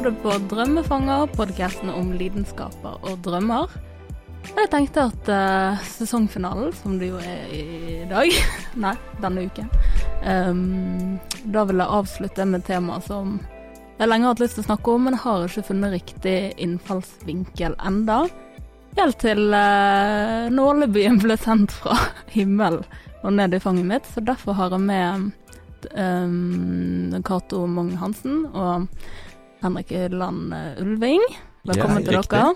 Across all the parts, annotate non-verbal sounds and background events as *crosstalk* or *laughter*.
hører du på Drømmefanger, podkasten om lidenskaper og drømmer. Jeg tenkte at uh, sesongfinalen, som det jo er i dag, *laughs* nei, denne uken, um, da vil jeg avslutte med et tema som jeg lenge har hatt lyst til å snakke om, men har ikke funnet riktig innfallsvinkel enda. Helt til uh, nålebyen ble sendt fra *laughs* himmelen og ned i fanget mitt, så derfor har jeg med Cato um, Mong Hansen og Henrik Land Ulving. Velkommen ja, til dere.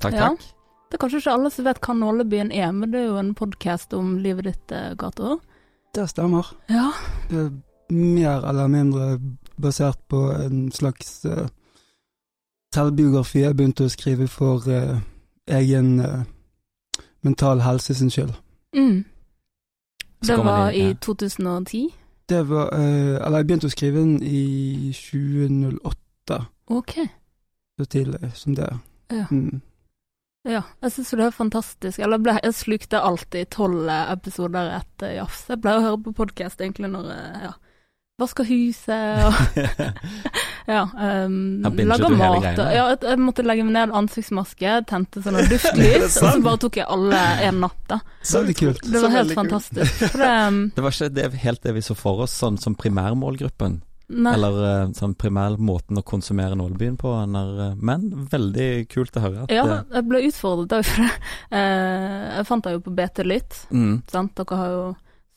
Takk, takk. Det er kanskje ikke alle som vet hva Nålebyen er, men det er jo en podkast om livet ditt, Gato. Det stemmer. Ja. Det er mer eller mindre basert på en slags uh, selvbiografi jeg begynte å skrive for uh, egen uh, mental helse sin skyld. Mm. Det var i 2010? Det var Eller jeg begynte å skrive den i 2008. Ok. Så tidlig som det. Ja. Mm. Ja, jeg syns det er fantastisk. Eller ble, jeg slukte alltid tolv episoder etter jafs. Jeg pleier å høre på podkast egentlig når jeg ja, vasker huset og *laughs* *laughs* Ja. Um, lager mat. Og, ja, jeg måtte legge meg ned ansiktsmaske, tente sånn *laughs* duftlys, og så bare tok jeg alle en natt, da. Veldig kult. Det var helt fantastisk. Det, um, det, var ikke det, helt det vi så for oss, sånn som primærmålgruppen. Nei. Eller uh, sånn primær måten å konsumere nålebyen på. Uh, men veldig kult å høre. ja, jeg ble utfordret òg for det. *laughs* Jeg fant det jo på BT Lytt. Mm. Sant? Dere har jo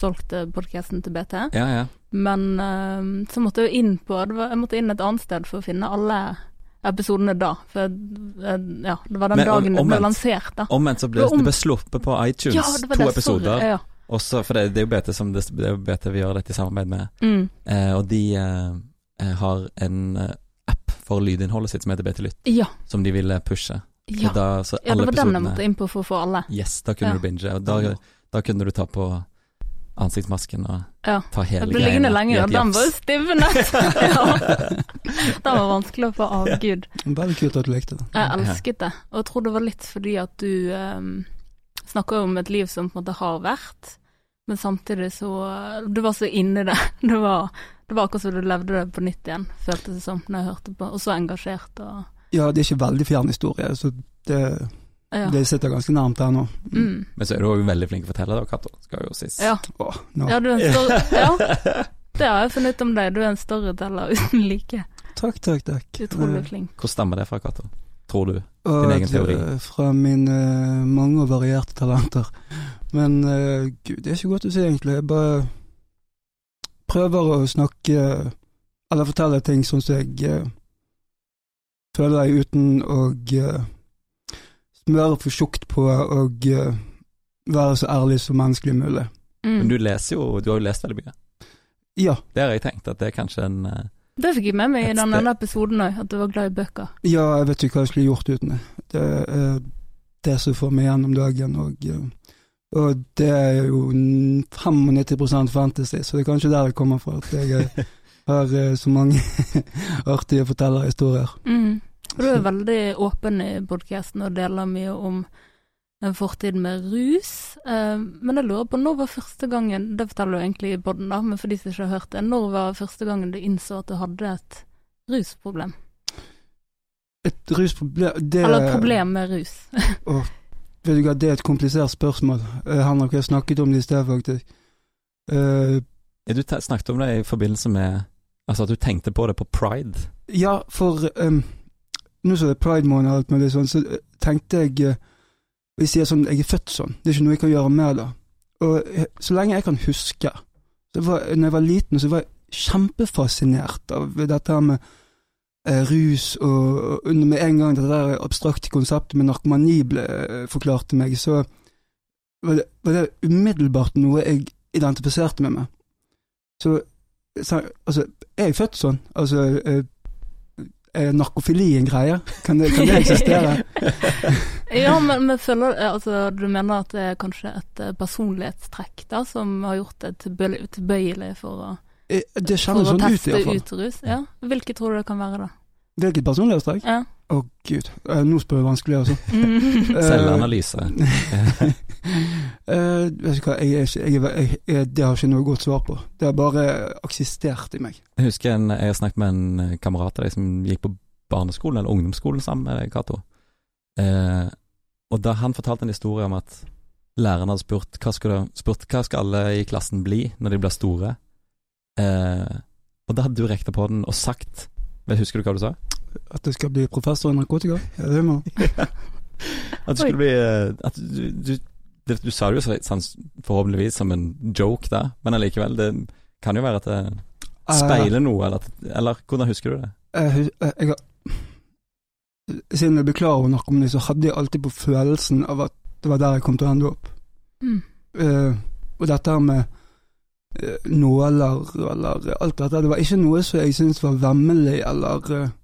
solgt podkasten til BT. Ja, ja. Men så måtte jeg inn på Jeg måtte inn et annet sted for å finne alle episodene da. For ja, det var den men, dagen det ble lansert, da. Omvendt så ble det, om... ble sluppet på iTunes, ja, det to det, episoder. Sorry, ja. Også, for det, det, er jo BT som det, det er jo BT vi gjør dette i samarbeid med, mm. eh, og de eh, eh har en eh, app for lydinnholdet sitt som heter BT Lytt, ja. som de ville pushe. Ja, da, ja det var den jeg måtte inn på for å få alle. Yes, da kunne ja. du binge, og da, da, kunne du ta på ansiktsmasken og ja. ta hele greia. Jeg ble liggende lenge, og den var jo stivnet. ja. *laughs* *laughs* Den var vanskelig å få avgud. Veldig kult at du likte det. Jeg elsket det, og jeg tror det var litt fordi at du um, snakker om et liv som på en måte har vært, men samtidig så Du var så inni det. *laughs* Det var, det var akkurat som du levde det på nytt igjen, føltes det som, når jeg hørte på. Og så engasjert og Ja, det er ikke veldig fjern historie, så det, ja. det sitter ganske nærmt her nå. Mm. Mm. Men så er du òg veldig flink til å fortelle, da, Cato. Skal jo sies. Ja. Oh, no. ja, du er en story... *laughs* ja. Det har jeg funnet ut om deg, du er en storyteller uten like. Takk, takk, takk. Utrolig flink. Hvor stemmer det fra, Cato? Tror du? Din egen teori? Fra mine mange og varierte talenter. Men uh, gud, det er ikke godt å si, egentlig. Jeg bare prøver å snakke Eller fortelle ting sånn som jeg uh, føler jeg, uten å uh, smøre for tjukt på og være så ærlig som menneskelig mulig. Mm. Men du leser jo Du har jo lest veldig mye. Ja. Det har jeg tenkt, at det er kanskje en det fikk jeg med meg i denne episoden òg, at du var glad i bøker. Ja, jeg vet ikke hva jeg skulle gjort uten det. Det er det som får meg gjennom dagen, og og det er jo 95% fantasy, så det er kanskje der det kommer fra at jeg *laughs* har eh, så mange *laughs* artige fortellerhistorier. Mm. Du er veldig åpen i podkasten og deler mye om en fortid med rus. Eh, men jeg lurer på, når var første gangen Det forteller du egentlig i poden, da, men for de som ikke har hørt det. Når var første gangen du innså at du hadde et rusproblem? Et rusproblem det, Eller et problem med rus. *laughs* å, Vet du hva, det er et komplisert spørsmål. Uh, Henrik jeg snakket om det i sted, faktisk. Uh, du snakket om det i forbindelse med Altså at du tenkte på det på pride? Ja, for um, nå som det er pride-måned og alt mulig sånn, så tenkte jeg uh, Jeg sier sånn, jeg er født sånn. Det er ikke noe jeg kan gjøre med det. Og så lenge jeg kan huske så var, Når jeg var liten, så var jeg kjempefascinert av dette her med Eh, rus og, og med en gang det der abstrakte konseptet med narkomani ble eh, forklart til meg, så var det, var det, umiddelbart noe jeg identifiserte med meg. Så, så altså, jeg født sånn? Altså, eh, er narkofili en greie? Kan det, kan det eksistere? *laughs* ja, men, men føler altså, du mener at det er kanskje et personlighetstrekk da, som har gjort det tilbøyelig for å det for sånn ut, iallfall. Ut rus, ja. Hvilket tror du det kan være, da? Hvilket personlighetstrekk? Ja. Å oh, gud, uh, nå spør jeg vanskelig, altså. *laughs* Mm. Selvanalyse. uh, *laughs* vet du hva, jeg, jeg, jeg, det har ikke noe godt svar på. Det har bare eksistert i meg. Jeg husker en, jeg har snakket med en kamerat av deg som gikk på barneskolen eller ungdomsskolen sammen med Cato. Eh, og da han fortalte en historie om at læreren hadde spurt hva skal, du, spurt, hva skal alle i klassen bli når de blir store, eh, og da hadde du rekt på den og sagt Husker du hva du sa? At du skal bli professor i narkotika? Ja, det må *laughs* At du skulle bli eh, At du, du, du, du sa det jo sånn forhåpentligvis som en joke da, men allikevel, det kan jo være at det speiler noe, eller, eller hvordan husker du det? Jeg, jeg, jeg har siden jeg ble klar over narkomani, så hadde jeg alltid på følelsen av at det var der jeg kom til å ende opp. Mm. Uh, og dette her med uh, nåler eller alt dette, det var ikke noe som jeg syntes var vemmelig eller uh,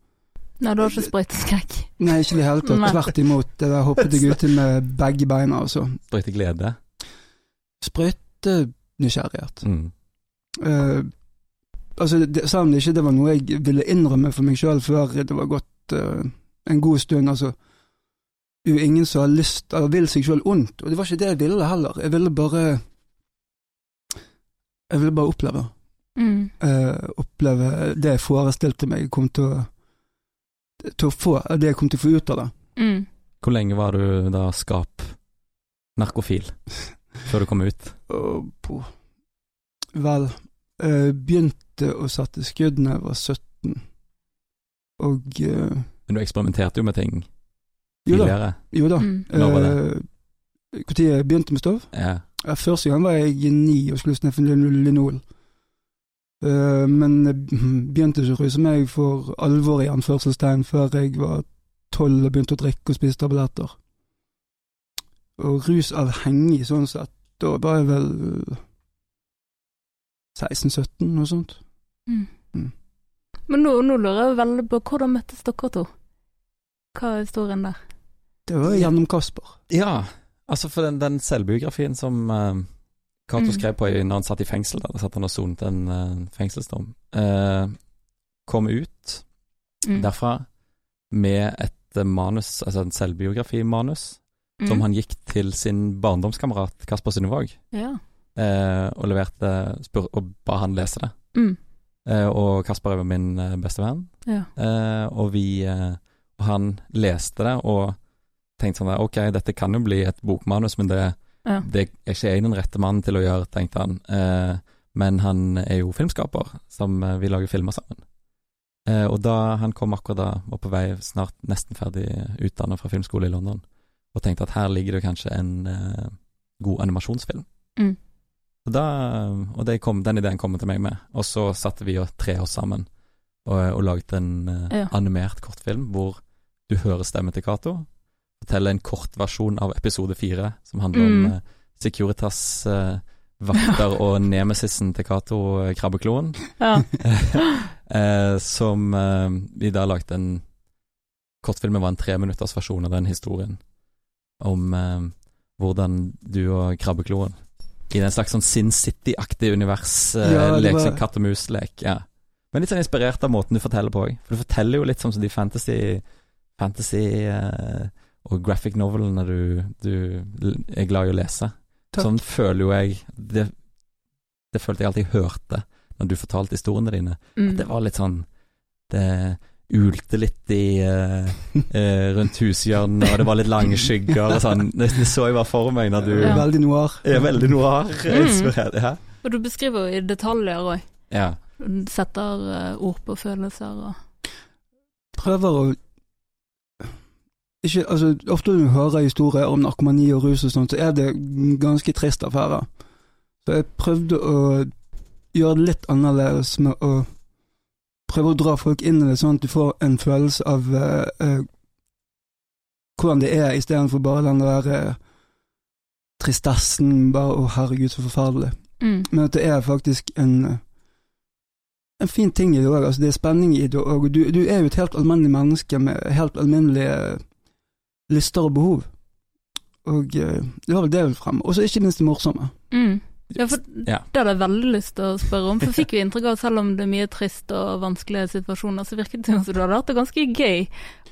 Nei, du har ikke sprøyteskrekk? Nei, ikke i det hele tatt. Tvert imot. Det der hoppet jeg uti med begge beina, altså. Sprøyteglede? Sprøytenysgjerrighet. Mm. Uh, altså, det, selv om det ikke det var noe jeg ville innrømme for meg sjøl før det var gått uh, en god stund, altså. Det er jo ingen som har lyst, eller vil seg sjøl ondt, og det var ikke det jeg ville heller. Jeg ville bare Jeg ville bare oppleve. Mm. Uh, oppleve det jeg forestilte meg kom til å til å få, det jeg kom til å få ut av det. Mm. Hvor lenge var du da skap narkofil før du kom ut? Oh, vel, jeg begynte å sette skudd da jeg var 17, og uh, men du eksperimenterte jo med ting tidligere. Jo da. Mm. Når var det? Når eh, jeg begynte med stov? Ja. ja. Første gang var jeg ni og skulle sniffe linol. Uh, men jeg begynte ikke å ruse meg for alvor i anførselstegn før jeg var tolv og begynte å drikke og spise tabletter. Og rusavhengig sånn sett, da var jeg vel 16-17, noe sånt. Mm. Men nå, nå, lurer jeg veldig på hvordan møttes dere to? Hva er historien der? Det var gjennom Kasper. Ja, altså for den, den selvbiografien som uh, Cato mm. skrev på når han satt i fengsel, da, da satt han og sonet en uh, fengselsdom, uh, kom ut mm. derfra med et manus, altså en selvbiografimanus, mm. som han gikk til sin barndomskamerat Kasper Synnevåg, ja. uh, og leverte spør og ba han lese det. Mm. Eh, og Kasper er min eh, beste venn. Ja. Eh, og vi Og han leste det og tenkte sånn der Ok, dette kan jo bli et bokmanus, men det, ja. det er ikke jeg den rette mannen til å gjøre, tenkte han. men han er jo filmskaper, som vi lager filmer sammen. og da han kom akkurat da, var på vei snart nesten ferdig utdannet fra filmskole i London, og tenkte at her ligger det kanskje en god animasjonsfilm. Mm. Og, da, og kom, den ideen kom til meg med, og så satte vi og tre oss sammen og, og laget en uh, ja. animert kortfilm hvor du hører stemmen til Cato, forteller en kortversjon av episode fire, som handler mm. om uh, Securitas uh, vakter *laughs* og nemesisen til Cato, krabbekloen. Ja. *laughs* som vi da lagde en Kortfilmen var en treminutters versjon av den historien om hvordan du og krabbekloen i den slags sånn Sin City-aktig univers. Uh, ja, lek som katt og mus-lek. Ja. Men litt sånn inspirert av måten du forteller på òg. For du forteller jo litt sånn som de fantasy, fantasy uh, og graphic novelene du, du, er glad i å lese. Takk. Sånn føler jo jeg det, det følte jeg alltid hørte når du fortalte historiene dine. Mm. At det var litt sånn Det ulte litt i uh, uh, rundt hushjørnet, og det var litt lange skygger og sånn. Det, det så jeg bare for meg når du ja. Veldig noir. Ja, veldig noir. Inspirert. Ja. Og du beskriver jo i detaljer òg. Ja. Setter uh, ord på følelser og Prøver å ikke, altså, Ofte når du hører historier om narkomani og rus og sånt, så er det ganske trist affære. Så jeg prøvde å gjøre det litt annerledes med å prøve å dra folk inn i det, sånn at du får en følelse av uh, uh, hvordan det er, istedenfor bare den der uh, tristessen, bare 'å, herregud, så forferdelig'. Mm. Men at det er faktisk en en fin ting i det òg. Altså, det er spenning i det òg. Du, du, er jo et helt alminnelig menneske med helt alminnelige lyster og behov. Og det var vel det jeg ville fremme. Og så ikke minst det morsomme. Mm. Ja, for ja. Det hadde jeg veldig lyst til å spørre om. For fikk vi inntrykk av, selv om det er mye trist og vanskelige situasjoner, så virket det som du hadde hatt det ganske gøy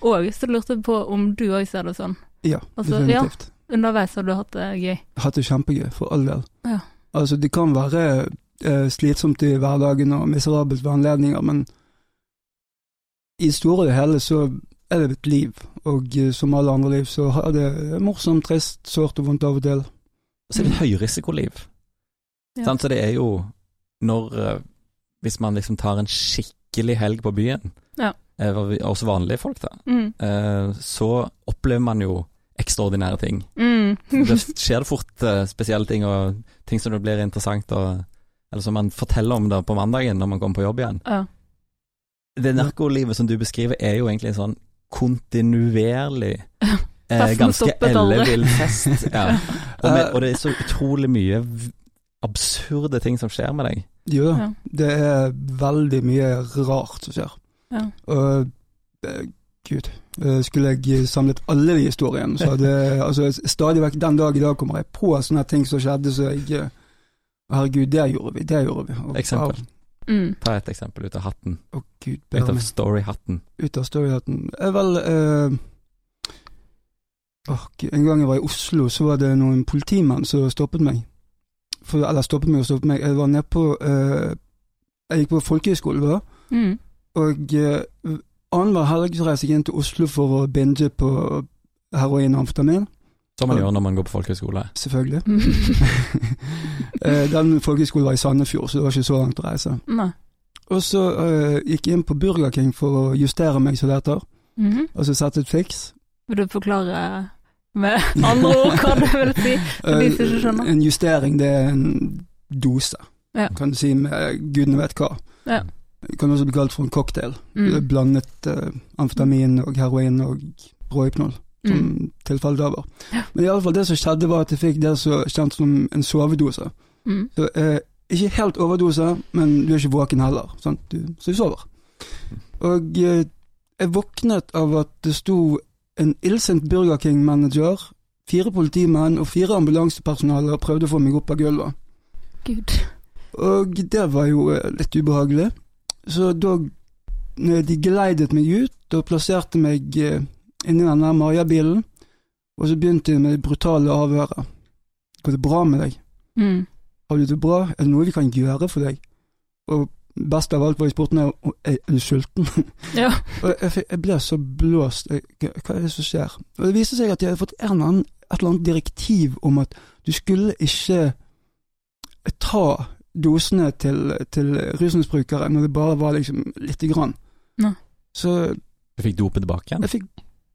òg. Så lurte jeg på om du òg ser det sånn. Ja, altså, definitivt. Ja, underveis har du hatt det gøy? Hatt det kjempegøy, for all del. Ja. Altså, det kan være eh, slitsomt i hverdagen og miserabelt ved anledninger, men i store og hele så er det et liv, og uh, som alle andre liv så er det morsomt, trist, sårt og vondt av og til. Og så er det et høyrisikoliv. Ja. Så det er jo når uh, Hvis man liksom tar en skikkelig helg på byen, ja. uh, også vanlige folk, da, mm. så opplever man jo ekstraordinære ting. Mm. det *laughs* skjer fort spesielle ting, og ting som det blir interessant og Eller som man forteller om det på mandagen når man kommer på jobb igjen. Ja. Det narkolivet som du beskriver, er jo egentlig en sånn kontinuerlig *laughs* eh, ganske ellevill *laughs* fest. Ja. Og, med, og, det er så utrolig mye absurde ting som skjer med deg. Jo da, det er veldig mye rart som skjer. Ja. Og eh, gud, eh, skulle jeg samlet alle de historiene, så hadde *laughs* altså stadig vekk den dag i dag kommer jeg på sånne ting som skjedde, så jeg eh, Herregud, det gjorde vi, det gjorde vi. Og, Eksempel. Mm. Ta et eksempel ut av hatten. Å oh, Gud, ut av storyhatten. Ut av storyhatten. Jeg vel uh, oh, En gang jeg var i Oslo, så var det noen politimenn som stoppet meg. For, eller stoppet meg og stoppet meg. Jeg var nede på uh, Jeg gikk på folkehøyskole, mm. og uh, annenhver helg så reiste jeg inn til Oslo for å binge på heroin og amfetamin. Som man gjør når man går på folkehøyskole. Selvfølgelig. uh, *laughs* den folkehøyskolen var i Sandefjord, så det var ikke så langt å reise. Nei. Og så uh, gikk jeg inn på Burger King for å justere meg som det heter, mm -hmm. og så sette et fiks. Vil du forklare med andre ord hva det vil si, for de som ikke skjønner? En justering, det er en dose, ja. kan du si, med gudene vet hva. Ja. Det kan også bli kalt for en cocktail. Mm. Blandet uh, amfetamin og heroin og råhypnol som mm. tilfellet da var. Ja. Men iallfall det som skjedde, var at jeg fikk det som kjent som en sovedose. Mm. Så uh, ikke helt overdose, men du er ikke våken heller, sant? Du, så du sover. Og uh, jeg våknet av at det sto en illsint Burger King-manager, fire politimenn og fire ambulansepersonaler prøvde å få meg opp av gulvet. Gud. Og det var jo eh, litt ubehagelig. Så da de geleidet meg ut og plasserte meg eh, inni den der Maja-bilen, og så begynte de med det brutale avhøret. Går det bra med deg? Mm. Har du det bra? Er det noe vi kan gjøre for deg? Og best av alt var i sporten er er du sulten. *laughs* Ja. og jeg, jeg, ble så blåst. Jeg, hva er det som skjer? Og Det viste seg at jeg hadde fått en annen, et eller annet direktiv om at du skulle ikke ta dosene til, til rusmisbrukere når det bare var liksom lite grann. Ne. Så Du fikk dopet tilbake igjen? Jeg fikk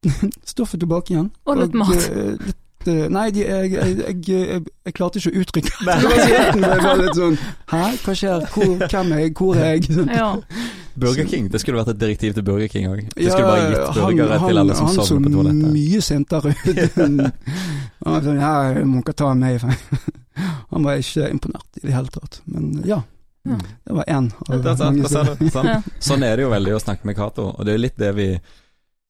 *laughs* stoffet tilbake igjen. Og litt mat. Eh, litt, nei, de, jeg, jeg, jeg, jeg, klarte ikke å uttrykke *laughs* det. var litt sånn Hæ, hva skjer? Hvor, hvem er jeg? Hvor er jeg? Ja. *laughs* Burger King, det skulle vært et direktiv til Burger King òg. Burgere til alle som. Han så mye sintere ut. *laughs* han var sånn Ja, må ikke ta meg. han var ikke imponert i det hele tatt. Men ja. Det var én av mange. Sånn. er det jo veldig å snakke med Cato, og det er litt det vi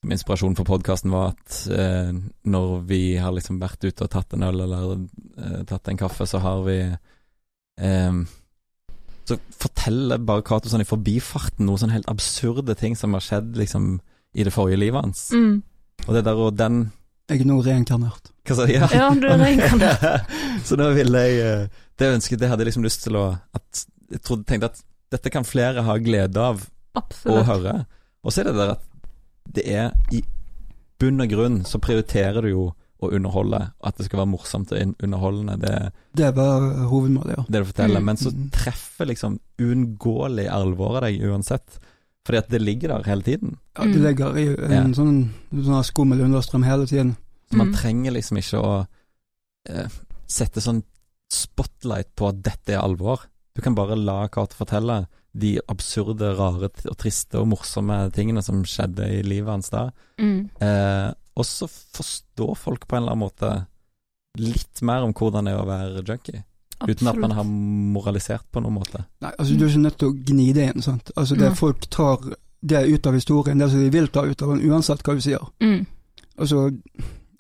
som inspirasjon for podkasten var at eh, når vi har liksom vært ute og tatt en øl eller eh, tatt en kaffe, så har vi eh, Så forteller bare Cato sånn i forbifarten noen sånn helt absurde ting som har skjedd liksom i det forrige livet hans. Mm. Og det der og den Jeg er nå reinkarnert. Hva sa du? Ja. ja, du er reinkarnert. *laughs* så da ville jeg eh, Det ønsket det hadde jeg liksom lyst til å at, Jeg trodde, tenkte at dette kan flere ha glede av Absolutt. å høre. Og så er det der at det er i bunn og grunn så prioriterer du jo å underholde, at det skal være morsomt og underholdende. Det, det var hovedmålet, ja. Det du forteller. Mm. Men så mm. treffer liksom uunngåelig alvoret deg uansett. Fordi at det ligger der hele tiden. Ja, det ligger i en ja. sånn, sånn skummel understrøm hele tiden. Så man mm. trenger liksom ikke å eh, sette sånn spotlight på at dette er alvor. Du kan bare la Kate fortelle de absurde, rare og triste og morsomme tingene som skjedde i livet hans da. Mm. Eh, og så forstår folk på en eller annen måte litt mer om hvordan det er å være junkie. Absolutt. Uten at man har moralisert på noen måte. Nei, altså du er ikke nødt til å gni det inn, sant. Altså det mm. folk tar det ut av historien, det som de vil ta ut av den, uansett hva du sier. Mm. Altså,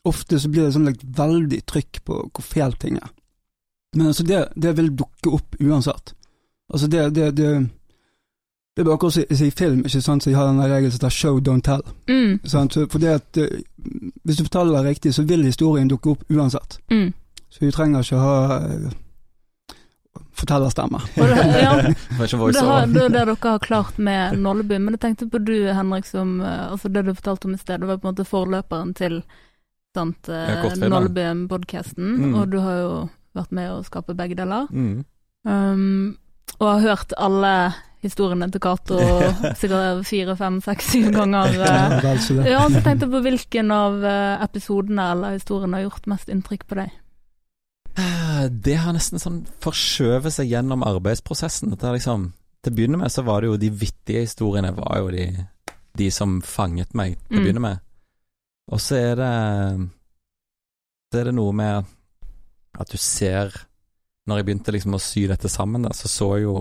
ofte så blir det sånn like, veldig trykk på hvor feil ting er. Men altså, det, det vil dukke opp uansett. Altså, det, det, det det er bare akkurat som i film, ikke sant, så jeg har den regelen som heter show, don't tell. Mm. Sant? For det at Hvis du forteller det riktig, så vil historien dukke opp uansett. Mm. Så vi trenger ikke ha uh, fortellerstemme. *laughs* Det, ja, det, har, det det dere har klart med Nolleby. Men jeg tenkte på du, Henrik, som altså det du fortalte om i sted, det var på en måte forløperen til sant, Nolleby-podkasten, mm. og du har jo vært med å skape begge deler. Mm. Um, og har hørt alle historiene til Cato *laughs* sikkert fire, fem, seks, syv ganger. ja, så tenkte jeg på hvilken av eh, episodene eller historiene har gjort mest inntrykk på deg? Eh, det har nesten sånn forskjøvet seg gjennom arbeidsprosessen. Det liksom, til å begynne med så var det jo de vittige historiene var jo de, de som fanget meg til å mm. begynne med. Og så er det Så er det noe med at du ser Når jeg begynte liksom å sy dette sammen, da, så så jo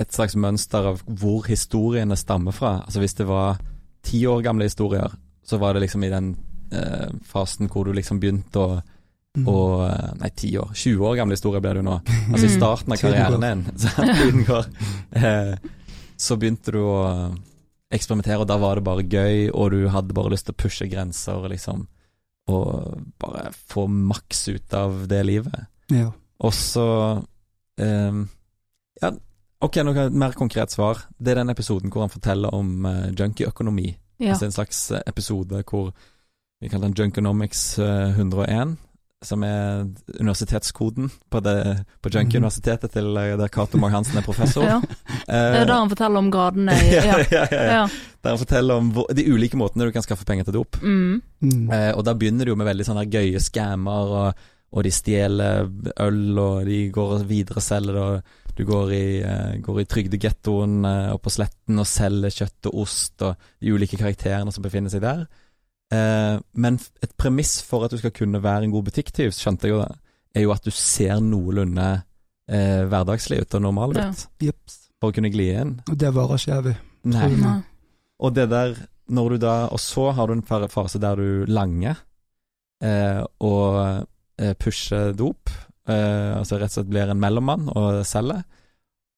et slags mønster av hvor historiene stammer fra. Altså hvis det var ti år gamle historier, så var det liksom i den eh, fasen hvor du liksom begynte å mm. og eh, Nei, ti år. 20 år gamle historier blir du nå. Altså i starten av karrieren din. *laughs* Så, går. Eh, så begynte du å eksperimentere, og da var det bare gøy, og du hadde bare lyst til å pushe grenser, liksom. Og bare få maks ut av det livet. Ja. Og så eh, Ja, Ok, noe mer konkret svar. Det er den episoden hvor han forteller om uh, junkieøkonomi. Ja. Altså en slags eh, episode hvor vi kaller den Junkonomics uh, 101, som er universitetskoden på, det, på Junkie-universitetet til der Cato Mag-Hansen er professor. *laughs* ja. er der han forteller om gradene *laughs* i ja. ja, ja, Der han forteller om hvor, de ulike måtene du kan skaffe penger til dop. Mm. Mm. og da begynner det jo med veldig sånne gøye scammer, og, og de stjeler øl, og de går videre og selger det. og du går i, uh, går i trygdegettoen uh, opp på Sletten og selger kjøtt og ost og de ulike karakterene som befinner seg der. Uh, men et premiss for at du skal kunne være en god butikktyv, skjønte jeg jo det, er jo at du ser noenlunde uh, hverdagslig ut og normal ut. Ja. For å kunne gli inn. Og det varer ikke evig. Nei. Nei. Og det der, når du da Og så har du en fase der du langer og pusher dop altså rett og slett blir en mellommann og selger.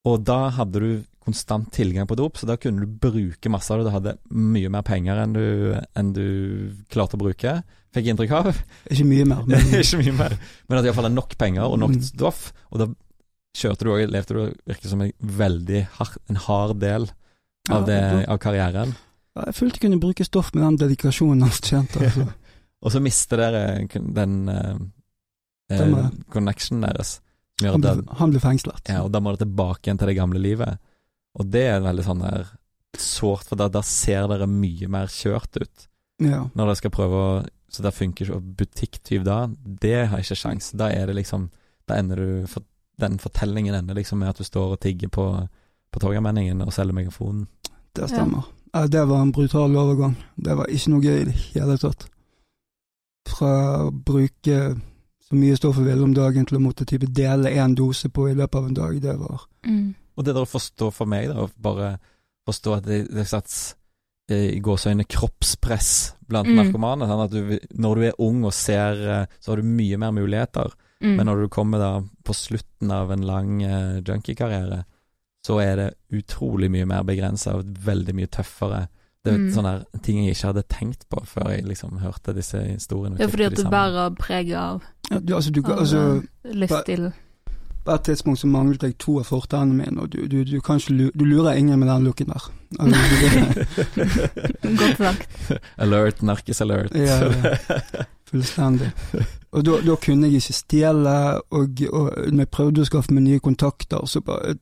Og da hadde du konstant tilgang på dop, så da kunne du bruke masse av det. Du hadde mye mer penger enn du, enn du klarte å bruke, fikk inntrykk av. Ikke mye mer. Men... *laughs* ikke mye mer, men at iallfall er nok penger og nok mm. stoff. Og da kjørte du òg, levde du virket som en veldig hard, en hard del av, det, av karrieren. Ja, jeg følte jeg kunne bruke stoff med den dedikasjonen han tjente. Altså. *laughs* og så mister dere den uh, eh, connectionen deres. Han ble, han ble, fengslet. Ja, og da må det tilbake igjen til det gamle livet. Og det er veldig sånn der sårt, for da, da, ser dere mye mer kjørt ut. Ja. Når dere skal prøve å Så det funker ikke. Og butikktyv da, det har ikke sjans. Da er det liksom Da ender du for, Den fortellingen ender liksom med at du står og tigger på, på Torgallmenningen og selger megafonen. Det stemmer. Ja. Det var en brutal overgang. Det var ikke noe gøy i det hele tatt. Fra å bruke så mye stoff jeg ville om dagen til å måtte type dele én dose på i løpet av en dag, det var mm. Og det der å forstå for meg, da, bare forstå at det, det sats eh, i gåseøyne kroppspress blant mm. narkomane. Sånn at du, når du er ung og ser, eh, så har du mye mer muligheter. Mm. Men når du kommer da på slutten av en lang uh, junkie-karriere, så er det utrolig mye mer begrensa og veldig mye tøffere det er mm. sånne ting jeg ikke hadde tenkt på før jeg liksom hørte disse historiene. Det er fordi at du bærer preget av, ja, du, altså, du, altså, lyst til På et tidspunkt så manglet jeg to av fortennene mine, og du, du, du, kanskje, du lurer ingen med den looken der. *laughs* Godt sagt. *laughs* Alert, narkis-alert. ja, ja, *laughs* fullstendig. Og da, da, kunne jeg ikke stjele, og, og når jeg prøvde å skaffe meg nye kontakter, så bare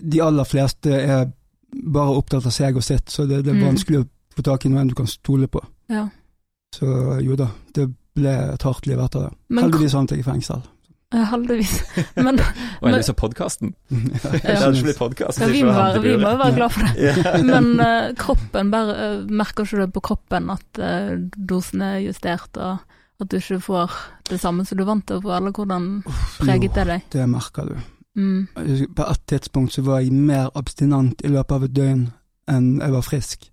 De aller fleste er bare opptatt av seg og sitt, så det, det er mm. vanskelig å få tak i noen du kan stole på. Ja. Så jo da, det ble et hardt liv etter det. Men, heldigvis havnet jeg i fengsel. Ja, heldigvis. *laughs* Men, og heldigvis for podkasten. ja, det hadde ikke blitt podkast. Ja, vi, må, vi må være glad for det. *laughs* Men uh, kroppen, bare uh, merker ikke du på kroppen at uh, dosen er justert, og at du ikke får det samme som du vant til å få, eller hvordan preget det deg? Det merker du. Mm. På et tidspunkt så var jeg mer abstinent i løpet av et døgn enn jeg var frisk.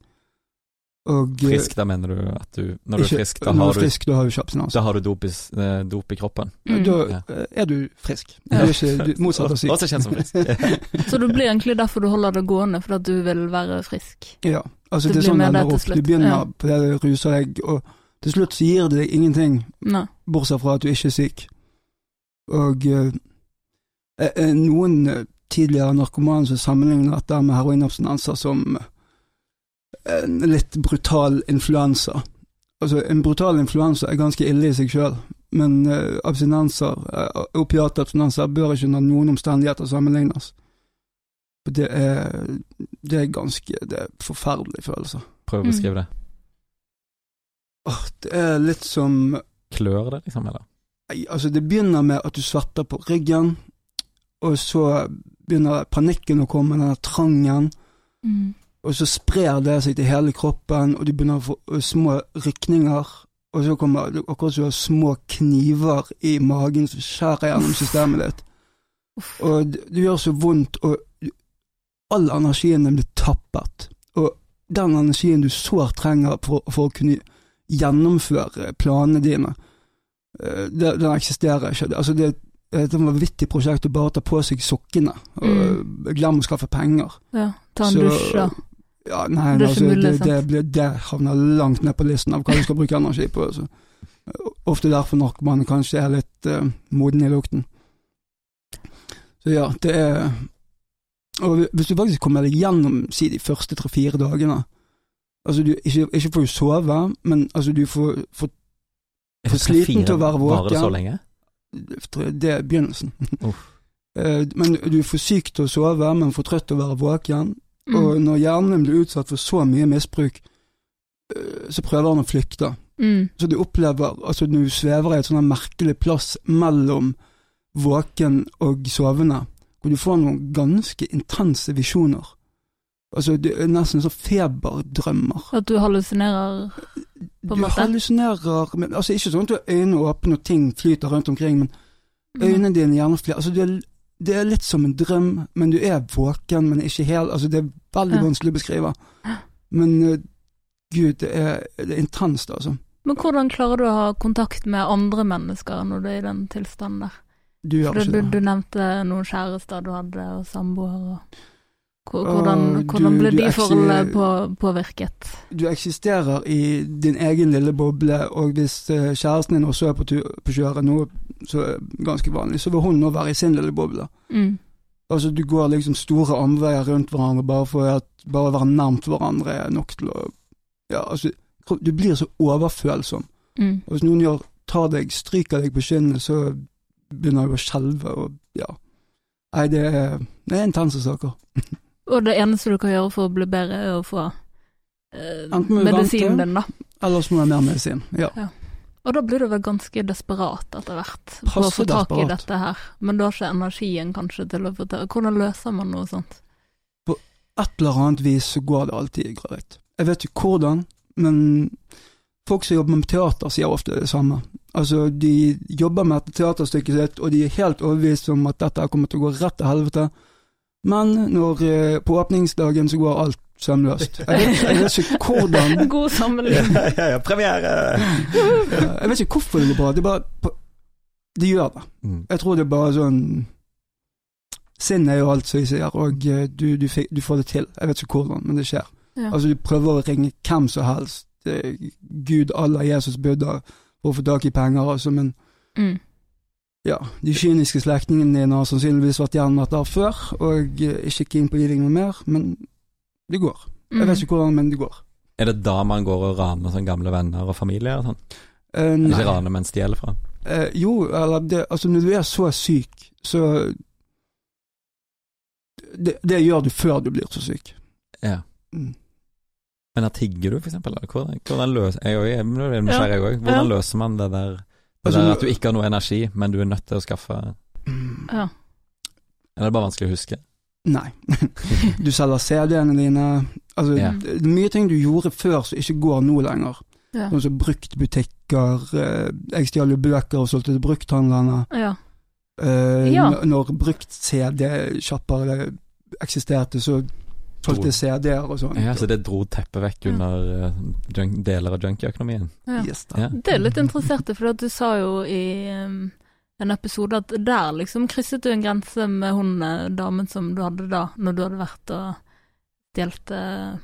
Og, eh, frisk, da mener du at du Når ikke, du er frisk, da har du, frisk, da har du ikke. Da har du dop i, eh, dop i kroppen? Mm. Da ja. Eh, er du frisk. Du er ikke du, *laughs* motsatt av syk. Også kjent som frisk. *laughs* så det blir egentlig derfor du holder det gående, fordi at du vil være frisk? Ja, altså det, det er sånn det ender opp. Du begynner ja. på det du ruser deg, og til slutt så gir det deg ingenting, Nei. bortsett fra at du ikke er syk. Og eh, eh, noen tidligere narkomane som sammenligner dette med heroinabstinenser som en litt brutal influensa. Altså, en brutal influensa er ganske ille i seg sjøl, men uh, abstinenser, uh, opiatabstinenser, bør ikke under noen omstendigheter sammenlignes. Det er, det er ganske Det er forferdelige følelser. Prøv å beskrive det. Åh, det er litt som Klør det, liksom, eller? Nei, altså, det begynner med at du svetter på ryggen, og så begynner panikken å komme, den trangen. Mm og så sprer det seg til hele kroppen, og du begynner å få små rykninger. Og så kommer det akkurat som små kniver i magen som skjærer gjennom systemet ditt. Og det, det gjør så vondt, og all energien din blir tappet. Og den energien du sårt trenger for, for, å kunne gjennomføre planene dine, det, den eksisterer ikke. Altså det, det er et vanvittig prosjekt å bare ta på seg sokkene og mm. glemme å skaffe penger. Ja, ta en dusj, da. Ja, nei, det, altså, mulig, det, det, det, havner langt ned på listen av hva du skal bruke energi på. Altså. Ofte derfor narkomane kanskje er litt uh, moden i lukten. Så ja, det er Og hvis du faktisk kommer deg gjennom si de første tre-fire dagene Altså, du ikke, ikke får du sove, men altså, du får, får, får sliten til å være våken. Varer det så lenge? Det er begynnelsen. Uh. men du får syk til å sove, men får trøtt til å være våken. Mm. Og når hjernen blir utsatt for så mye misbruk, øh, så prøver han å flykte. Mm. Så du opplever Altså, når du svever i et sånn merkelig plass mellom våken og sovende, hvor du får noen ganske intense visjoner. Altså, det er nesten sånn feberdrømmer. At du hallusinerer, på en måte? Du hallusinerer, men altså ikke sånn at du har øynene åpne og ting flyter rundt omkring, men mm. øynene dine gjerne flere Altså, du er det er litt som en drøm, men du er våken, men ikke helt Altså, det er veldig ja. vanskelig å beskrive. Men uh, gud, det er, det er intenst, altså. Men hvordan klarer du å ha kontakt med andre mennesker når du er i den tilstanden der? Du gjør ikke det. Du, du nevnte noen kjærester du hadde, og samboere. Hvordan, hvordan ble de forholdene på, påvirket? Du eksisterer i din egen lille boble, og hvis eh, kjæresten din også er på, på kjøret, noe som er ganske vanlig, så vil hun nå være i sin lille boble. Mm. Altså, du går liksom store omveier rundt hverandre bare for at bare å være nærmt hverandre er nok til å Ja, altså, du blir så overfølsom. Mm. Og hvis noen gjør, tar deg, stryker deg på kinnet, så begynner du å skjelve, og ja. Nei, det er, det er intense saker. *laughs* Og det eneste du kan gjøre for å bli bedre, er å få eh, medisinen din, da. Ellers må jeg mer medisin, ja. ja. Og da blir du vel ganske desperat etter hvert på å få tak i dette her, men du har ikke energien kanskje til å få til Hvordan løser man noe sånt? På et eller annet vis så går det alltid greit. Jeg vet ikke hvordan, men folk som jobber med teater, sier ofte det samme. Altså, de jobber med et teaterstykket sitt, og de er helt overbevist om at dette kommer til å gå rett til helvete. Men når, eh, på åpningsdagen så går alt sømløst. Jeg vet, jeg vet ikke hvordan *laughs* God sammenligning. ja, ja, ja, premiere! *laughs* jeg vet ikke hvorfor det går bra. Det, bare, det gjør det. Mm. Jeg tror det er bare sånn Sinn er jo alt, som jeg sier, og eh, du, du, du, får det til. Jeg vet ikke hvordan, men det skjer. Ja. Altså, du prøver å ringe hvem som helst, Gud, Allah, Jesus, Buddha, for å få tak i penger, altså, men mm ja, de kyniske slektningene dine har sannsynligvis vært gjennom dette før, og eh, ikke keen på å gi deg noe mer, men det går. Jeg vet mm. ikke hvordan, men det går. Er det da man går og raner sånn gamle venner og familie og sånn? Uh, nei. Ikke raner, men stjeler fra? Uh, jo, eller det, altså når du er så syk, så det, det, gjør du før du blir så syk. Ja. Mm. Men tigger du, for eksempel? Hvordan, hvordan løser, jeg, jeg, jeg, jeg, jeg, jeg, jeg, hvordan løser man det der Altså, det er at du ikke har noe energi, men du er nødt til å skaffe Ja. Eller er det bare vanskelig å huske? Nei. *laughs* du selger CD-ene dine. Altså, ja. det er mye ting du gjorde før som ikke går nå lenger. Ja. Sånn som bruktbutikker. Eh, jeg stjal jo bøker og solgte til brukthandlerne. Ja. Uh, ja. Når brukt-CD-sjapper eksisterte, så solgte CD-er og sånn. Ja, Så det dro teppet vekk under junk, deler av junkieøkonomien? Ja. Yes, ja. Det er litt interessert for du sa jo i en episode at der liksom krysset du en grense med hun uh, damen som du hadde da, når du hadde vært og stjålet uh,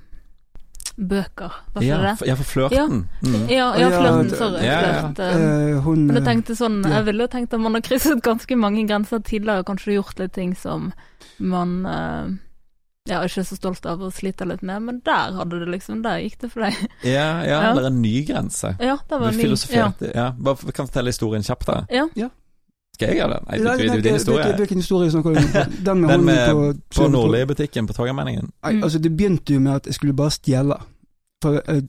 bøker, var ja, det? Ja, for flørten. Ja, mm. ja, ja, flørten, sorry. Ja, flørt, uh, hun, men jeg tenkte sånn, jeg ville jo tenkt at man har krysset ganske mange grenser tidligere, kanskje gjort litt ting som man uh, ja, ikke så stolt av å slite litt med, men der hadde det liksom, der gikk det for deg. *laughs* Ja, ja, ja. eller en ny grense. Ja, det var en ny, ja. ja. Bare kan fortelle historien kjapt, da. Ja. ja. Skal jeg gjøre det? Nei, det er jo din historie. Hvilken historie snakker du om? *laughs* Den med, Den med på, på Nordli-butikken på Torgallmenningen? Nei, altså det begynte jo med at jeg skulle bare stjele. For, uh,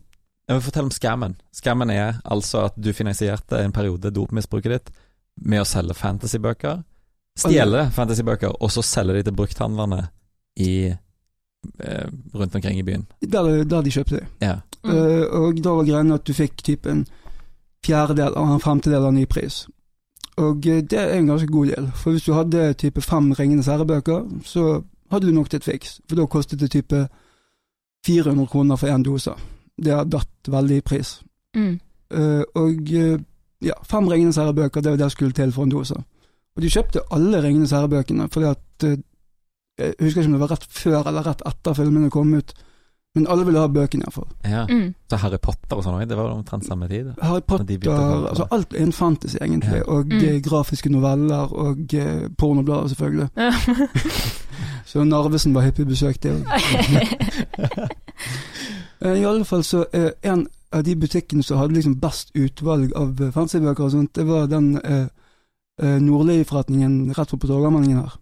jeg vil fortelle om scammen. Scammen er altså at du finansierte en periode dopmisbruket ditt med å selge fantasybøker. Stjele fantasybøker, og så selge de til brukthandlerne i eh, rundt omkring i byen. Der, der de kjøpte det. Ja. Mm. Uh, og da var greia at du fikk typ en fjerdedel av en femtedel av ny pris. Og eh, det er en ganske god del, for hvis du hadde type fem Ringenes herre-bøker, så hadde du nok til et fiks, for da kostet det type 400 kroner for én dose. Det har datt veldig i pris. Mm. Uh, og ja, fem Ringenes herrebøker, det var det som skulle til for en dose. Og de kjøpte alle Ringenes herre-bøkene, fordi at uh, Jeg husker ikke om det var rett før eller rett etter filmene kom ut. Men alle ville ha bøkene, iallfall. Ja. Mm. Så Harry Potter og sånn òg, det var omtrent samme tid? Harry Potter, altså alt er en fantasy, egentlig. Ja. Og mm. Eh, grafiske noveller, og eh, pornoblader, selvfølgelig. Ja. *laughs* så Narvesen var hyppig besøkt, det òg. *laughs* I alle fall så eh, en av de butikkene som hadde liksom best utvalg av uh, fantasybøker og sånt, det var den eh, nordlige forretningen rett på Torgallmenningen her.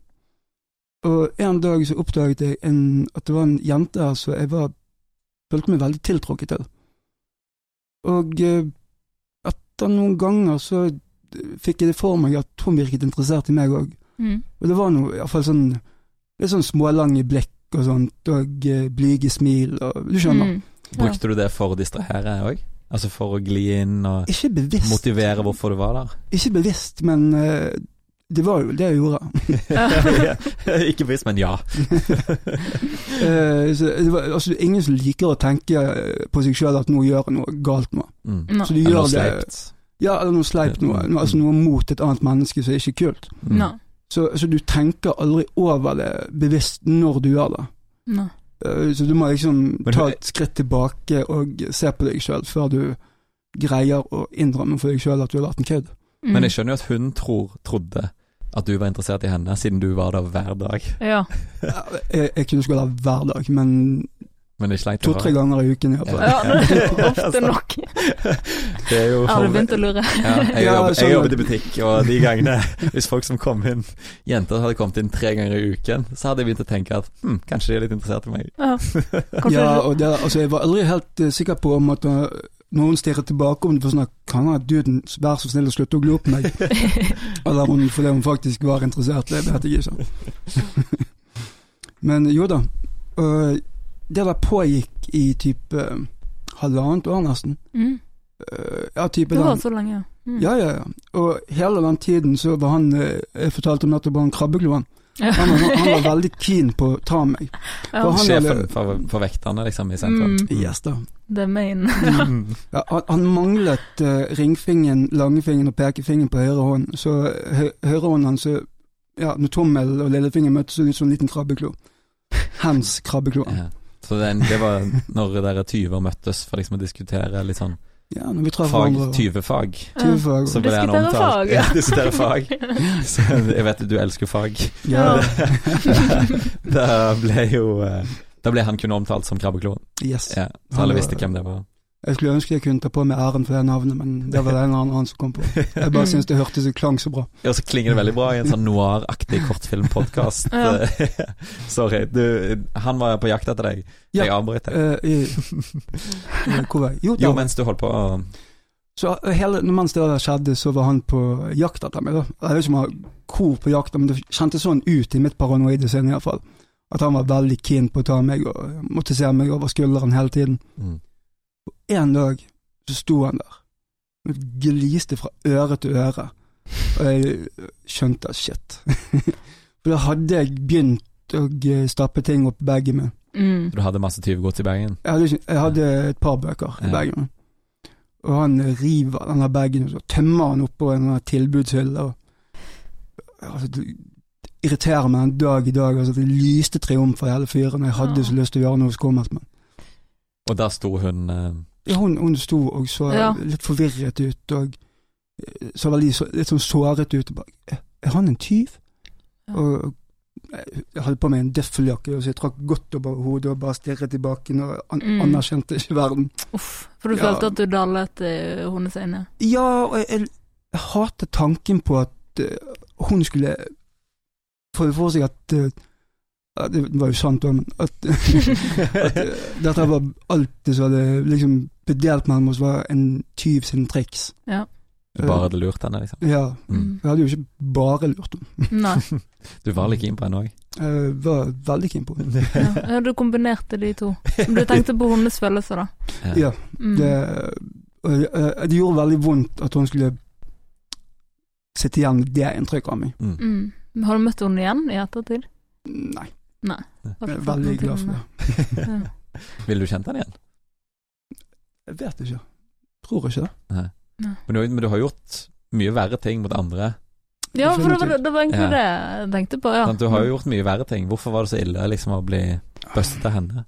Og en dag så oppdaget jeg en, at det var en jente her som jeg var følte meg veldig tiltrukket til. Og eh, etter noen ganger så fikk jeg det for meg at hun virket interessert i meg òg. Mm. Og det var noe iallfall sånn litt sånn smålange blikk og sånt, og uh, blyge smil og Du skjønner. Mm. Ja. Brukte du det for å distrahere òg? Altså for å gli inn og motivere hvorfor du var der? Ikke bevisst, men uh, det var jo det jeg gjorde. *laughs* ikke bevisst, men ja. *laughs* det var altså, ingen som liker å tenke på seg sjøl at noe gjør noe galt nå. Mm. Så de gjør det Ja, eller noe sleipt noe. Mm. Altså noe mot et annet menneske som er ikke kult. Mm. No. Så, så, du tenker aldri over det bevisst når du gjør det. No. Uh, så du må liksom ta et skritt tilbake og se på deg sjøl før du greier å innrømme for deg sjøl at du har vært en kødd. Mm. Men jeg skjønner jo at hun tror, trodde at du var interessert i henne, siden du var der hver dag. Ja. jeg, jeg kunne skulle ha hver dag, men To-tre ganger i uken iallfall. Ja, *laughs* ofte nok. det er jo Har du begynt å lure? ja, jeg, jobbet, jeg jobbet i butikk, og de gangene Hvis folk som kom inn, jenter hadde kommet inn tre ganger i uken, så hadde jeg begynt å tenke at hm, kanskje de er litt interessert i meg. Ja, *laughs* ja og det, altså, jeg var aldri helt uh, sikker på om at uh, hun stirrer tilbake om det for sånn at kan han duden være så snill å slutte å glo på meg? Eller hun, fordi hun faktisk var interessert, det vet jeg ikke. Men jo da. Uh, det der pågikk i type uh, halvannet år, nesten. Mm. Uh, ja, type det var den, så lenge, ja. Mm. Ja, ja, ja. Og hele den tiden så var han Jeg fortalte om nettopp han krabbekloen. Han, han, han, var veldig keen på å ta meg. Ja. Sjefen for, for, vekterne, liksom, i sentrum. Mm. Yes, da. The main. ja, han, han, manglet uh, ringfingeren, langfingeren og pekefingeren på høyre hånd. Så hø høyrehånden hans ja, Når tommel og lillefinger møttes, så ut som en liten krabbeklo. Hands krabbeklo. Ja. Så den, det var når dere tyver møttes for liksom å diskutere litt sånn ja, når vi traff fag, hverandre. Tyvefag. Tyvefag. Så ble gjerne omtalt. Fag, ja. *laughs* Diskutere fag. *laughs* Så jeg vet at du elsker fag. Ja. *laughs* da ble jo eh, Da ble han kun omtalt som krabbekloen. Yes. Ja, så alle visste hvem det var. Jeg skulle ønske jeg kunne ta på meg æren for det navnet, men det var det en annen som kom på. Jeg bare syns det hørtes og klang så bra. Ja, så klinger det veldig bra i en sånn noir-aktig kortfilmpodkast. Ja. *laughs* Sorry, du, han var på jakt etter deg. Ja. Jeg avbrøt deg. Hvor var jeg? Jo, jo, mens du holdt på å Så eh, hele, mens det skjedde, så var han på jakt etter meg. Da. Jeg vet ikke om han hvor på jakt, men det kjentes sånn ut i mitt paranoide sinn iallfall. At han var veldig keen på å ta meg og måtte se meg over skulderen hele tiden. Mm. Og en dag så sto han der og gliste fra øre til øre, og jeg skjønte at shit. *laughs* For da hadde jeg begynt å stappe ting opp i bagen min. Mm. Du hadde masse tyvegods i bagen? Jeg hadde, jeg hadde et par bøker i ja. bagen. Og han river denne bagen og så tømmer han oppå en tilbudshylle. Altså, det irriterer meg en dag i dag. Altså, det lyste triumf for hele fyren. Jeg hadde ja. så lyst til å gjøre noe skummelt med Og da sto hun uh... Ja, hun, hun sto og så ja. litt forvirret ut, og så veldig så, litt sånn såret ut. Bare, er han en tyv? Ja. Og jeg hadde på meg en døffeljakke, så jeg trakk godt over hodet og bare stirret i bakken og an mm. anerkjente ikke verden. Uff, for du ja. følte at du dallet i hennes øyne? Ja, og jeg, jeg, hater tanken på at uh, hun skulle få for seg at uh, det var jo sant òg, men at, *laughs* at, dette var alt det som hadde liksom bedelt mellom oss, var en tyv sin triks. Ja. Du bare hadde lurt henne, liksom? Ja. Mm. Jeg hadde jo ikke bare lurt henne. *laughs* du var litt keen på henne òg? Jeg var veldig keen på henne. ja, du kombinerte de to. Men du tenkte på hennes følelser, da? Ja. Mm. Det, det, gjorde veldig vondt at hun skulle sitte igjen med det inntrykket av meg. Mm. Mm. Har du møtt henne igjen i ettertid? Nei. Nei. Jeg er veldig glad for det. *laughs* ja. *laughs* Ville du kjent han igjen? Jeg vet ikke. Tror ikke det. Nei. Men, du, men, du, har gjort mye verre ting mot andre. Ja, for det var, det var egentlig ja. det jeg tenkte på. ja. Du har jo gjort mye verre ting. Hvorfor var det så ille liksom å bli bøstet av henne?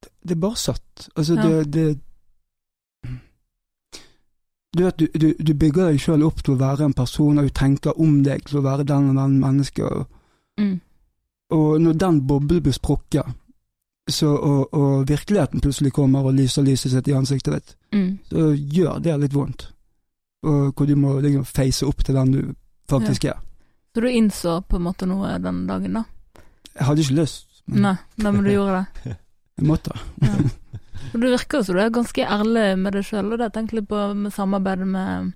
Det, det er bare satt. Altså, ja. det, det du vet, du, du, du bygger deg sjøl opp til å være en person, og du tenker om deg til å være den og den mennesket. Og, mm. Og når den boblen blir sprukket, og, og, virkeligheten plutselig kommer og lyser lyset sitt i ansiktet ditt, mm. så gjør det litt vondt og hvor du må liksom face opp til den du faktisk ja. er. Så du innså på en måte noe den dagen, da? Jeg hadde ikke lyst. Men... Nei, nei, men du gjorde det? *laughs* Jeg måtte. ja. Og Du virker som du er ganske ærlig med deg sjøl, og det tenker litt på med samarbeidet med,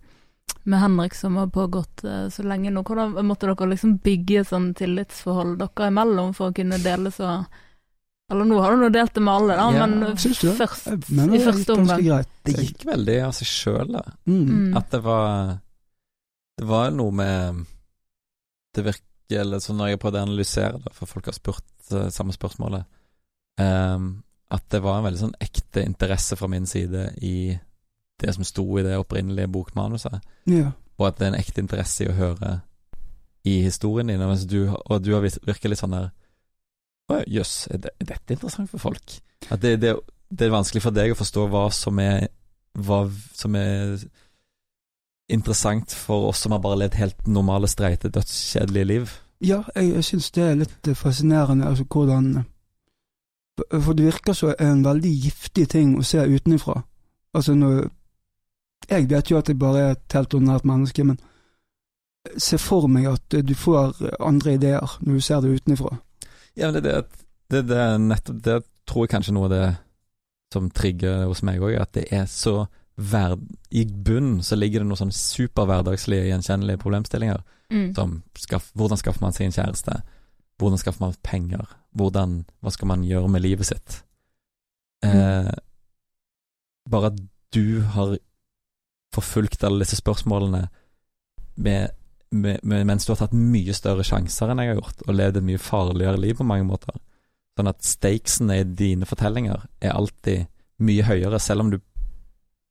med Henrik som har pågått uh, så lenge nå. Hvordan måtte dere liksom bygge sånn tillitsforhold dere imellom for å kunne dele så eller nå har du nå delt det med alle, da, ja, men først, i første omgang. Det gikk veldig av seg sjøl, da. Mm. mm. At det var Det var noe med Det virker eller sånn når jeg prøvde å analysere det, for folk har spurt uh, samme spørsmålet, um, at det var en veldig sånn ekte interesse fra min side i det som sto i det opprinnelige bokmanuset, ja. og at det er en ekte interesse i å høre i historien din, og du, og du har virket litt sånn der Jøss, er, er, dette interessant for folk? At det, det, det, er vanskelig for deg å forstå hva som er Hva som er interessant for oss som har bare levd helt normale, streite, dødskjedelige liv. Ja, jeg, jeg syns det er litt fascinerende, altså hvordan For det virker som en veldig giftig ting å se utenfra. Altså når Jeg vet jo at jeg bare er et helt ordinært menneske, men se for meg at du får andre ideer når du ser det utenfra. Ja, men det, det, det, det, nettopp, det tror jeg kanskje noe av det som trigger hos meg òg, at det er så verd... I bunnen så ligger det noen sånn superhverdagslige, gjenkjennelige problemstillinger. Mm. Som skaff, hvordan skaffer man seg en kjæreste? Hvordan skaffer man penger? Hvordan, hva skal man gjøre med livet sitt? Mm. Eh, bare at du har forfulgt alle disse spørsmålene med mens du har tatt mye større sjanser enn jeg har gjort, og levd et mye farligere liv på mange måter. Sånn at stakesene i dine fortellinger er alltid mye høyere, selv om du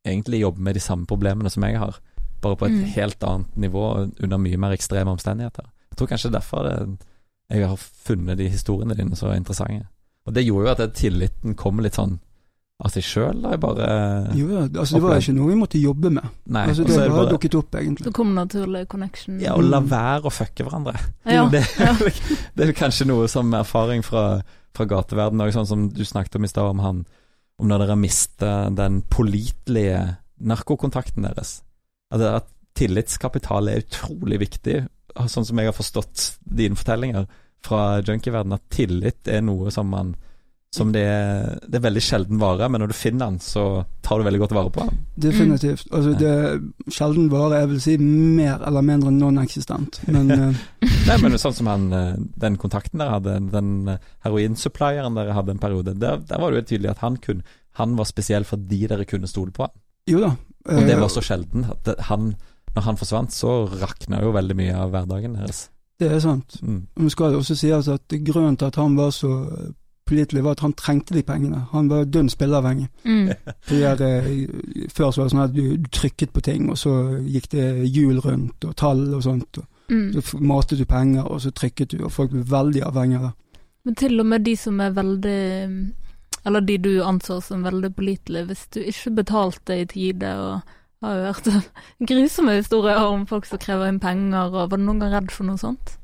egentlig jobber med de samme problemene som jeg har, bare på et mm. helt annet nivå under mye mer ekstreme omstendigheter. Jeg tror kanskje derfor det, jeg har funnet de historiene dine så interessante. Og det gjorde jo at tilliten kom litt sånn av seg sjøl, da? Jeg bare Jo, ja, altså det var ikke noe vi måtte jobbe med. Nei, altså Det bare, bare dukket opp, egentlig. Det kom naturlig connection. Ja, og la være å fucke hverandre. Ja, *laughs* *laughs* det, det, er kanskje noe som erfaring fra, fra gateverden òg, sånn som du snakket om i stad, om han Om når dere mister den pålitelige narkokontakten deres. Altså at tillitskapital er utrolig viktig, sånn som jeg har forstått dine fortellinger fra junkieverdenen, at tillit er noe som man som det er, det er veldig sjelden vare, men når du finner den, så tar du veldig godt vare på den. Definitivt. Mm. Altså, det sjelden vare, jeg vil si mer eller mindre non-eksistent, men uh... *laughs* Nei, men sånn som han, eh, den kontakten dere hadde, den eh, heroinsupplieren dere hadde en periode, der, der var det jo tydelig at han, kun, han var spesiell fordi dere kunne stole på han. Jo da. Og det var så sjelden. at han, Når han forsvant, så rakna jo veldig mye av hverdagen deres. Det er sant. Mm. Men skal det også sies at grunnen til at han var så pålitelig, var at han trengte de pengene. Han var dønn spilleavhengig. Mm. *laughs* Der, eh, før så var det sånn at du, du, trykket på ting, og så gikk det hjul rundt, og tall og sånt. Og mm. Så matet du penger, og så trykket du, og folk ble veldig avhengige av det. Men til og med de som er veldig eller de du anså som veldig pålitelige, hvis du ikke betalte i tide og har jo hørt *laughs* grusomme historier om folk som krever inn penger, og var du noen gang redd for noe sånt?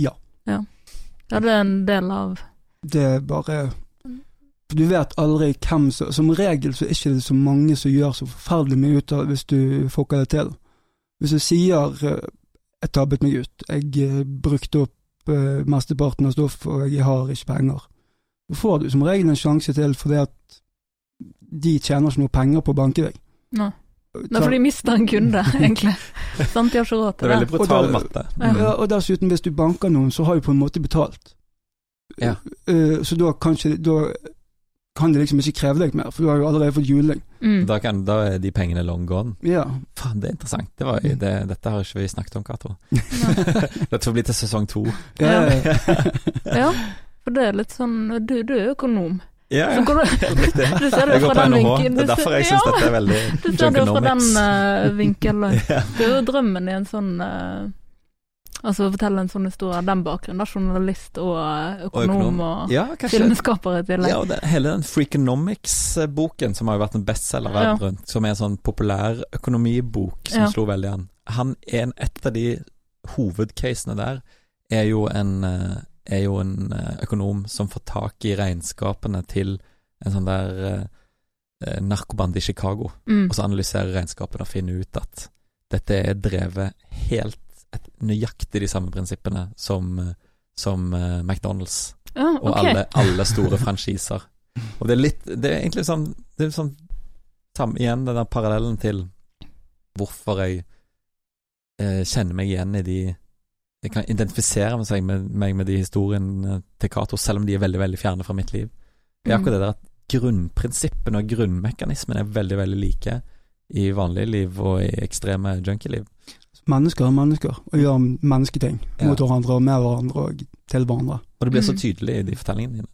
Ja. Ja, ja det er en del av Det er bare Du vet aldri hvem som Som regel så er det ikke så mange som gjør så forferdelig mye ut av hvis du fucker det til. Hvis du sier eh, 'jeg tabbet meg ut', 'jeg eh, brukte opp uh, mesteparten av stoff, og jeg har ikke penger', så får du som regel en sjanse til fordi at de tjener ikke noe penger på å banke deg. Nei. for de mister en kunde, *laughs* egentlig. Sant, de har ikke råd til det. er veldig brutal matte. Mm. Ja, og dessuten, hvis du banker noen, så har du på en måte betalt. Ja. Uh, så da, kanskje, da kan de liksom ikke kreve deg mer, for du har jo allerede fått juling. Mm. Da, kan, da, er de pengene long gone. Ja. Faen, det er interessant. Det var, det, dette har ikke vi snakket om, Cato. *laughs* dette får bli til sesong to. Ja. ja, for det er litt sånn Du, du er økonom. Ja, ja. Du, *laughs* riktig. Du ser det jeg går på NHH. Det er derfor jeg syns ja. dette er veldig Du ser det fra den uh, vinkelen. *laughs* Det er jo drømmen i en sånn uh, Altså fortelle en sånn historie av den bakgrunnen, da, journalist og økonom og, økonom. og ja, filmskaper i tillegg. Ja, og det, hele den Freakonomics-boken som har jo vært en bestselger verden ja. rundt, som er en sånn populær økonomibok som ja. slo veldig an. Han er en, et av de hovedcasene der, er jo en eh, er jo en eh, økonom som får tak i regnskapene til en sånn der eh, eh, narkobande i Chicago, mm. og så analyserer regnskapene og finner ut at dette er drevet helt et, nøyaktig de samme prinsippene som, som uh, McDonald's ah, okay. og alle, alle store *laughs* franchiser. Og det er litt Det er egentlig sånn Det er sånn tam, Igjen den der parallellen til hvorfor jeg eh, kjenner meg igjen i de jeg kan identifisere meg med, meg med de historiene til Cato, selv om de er veldig veldig fjerne fra mitt liv. Det er mm. akkurat det der at grunnprinsippene og grunnmekanismene er veldig, veldig like i vanlige liv og i ekstreme junkieliv. Mennesker er mennesker, og gjør mennesketing ja. mot hverandre og med hverandre og til hverandre. Og det blir så mm. tydelig i de fortellingene dine.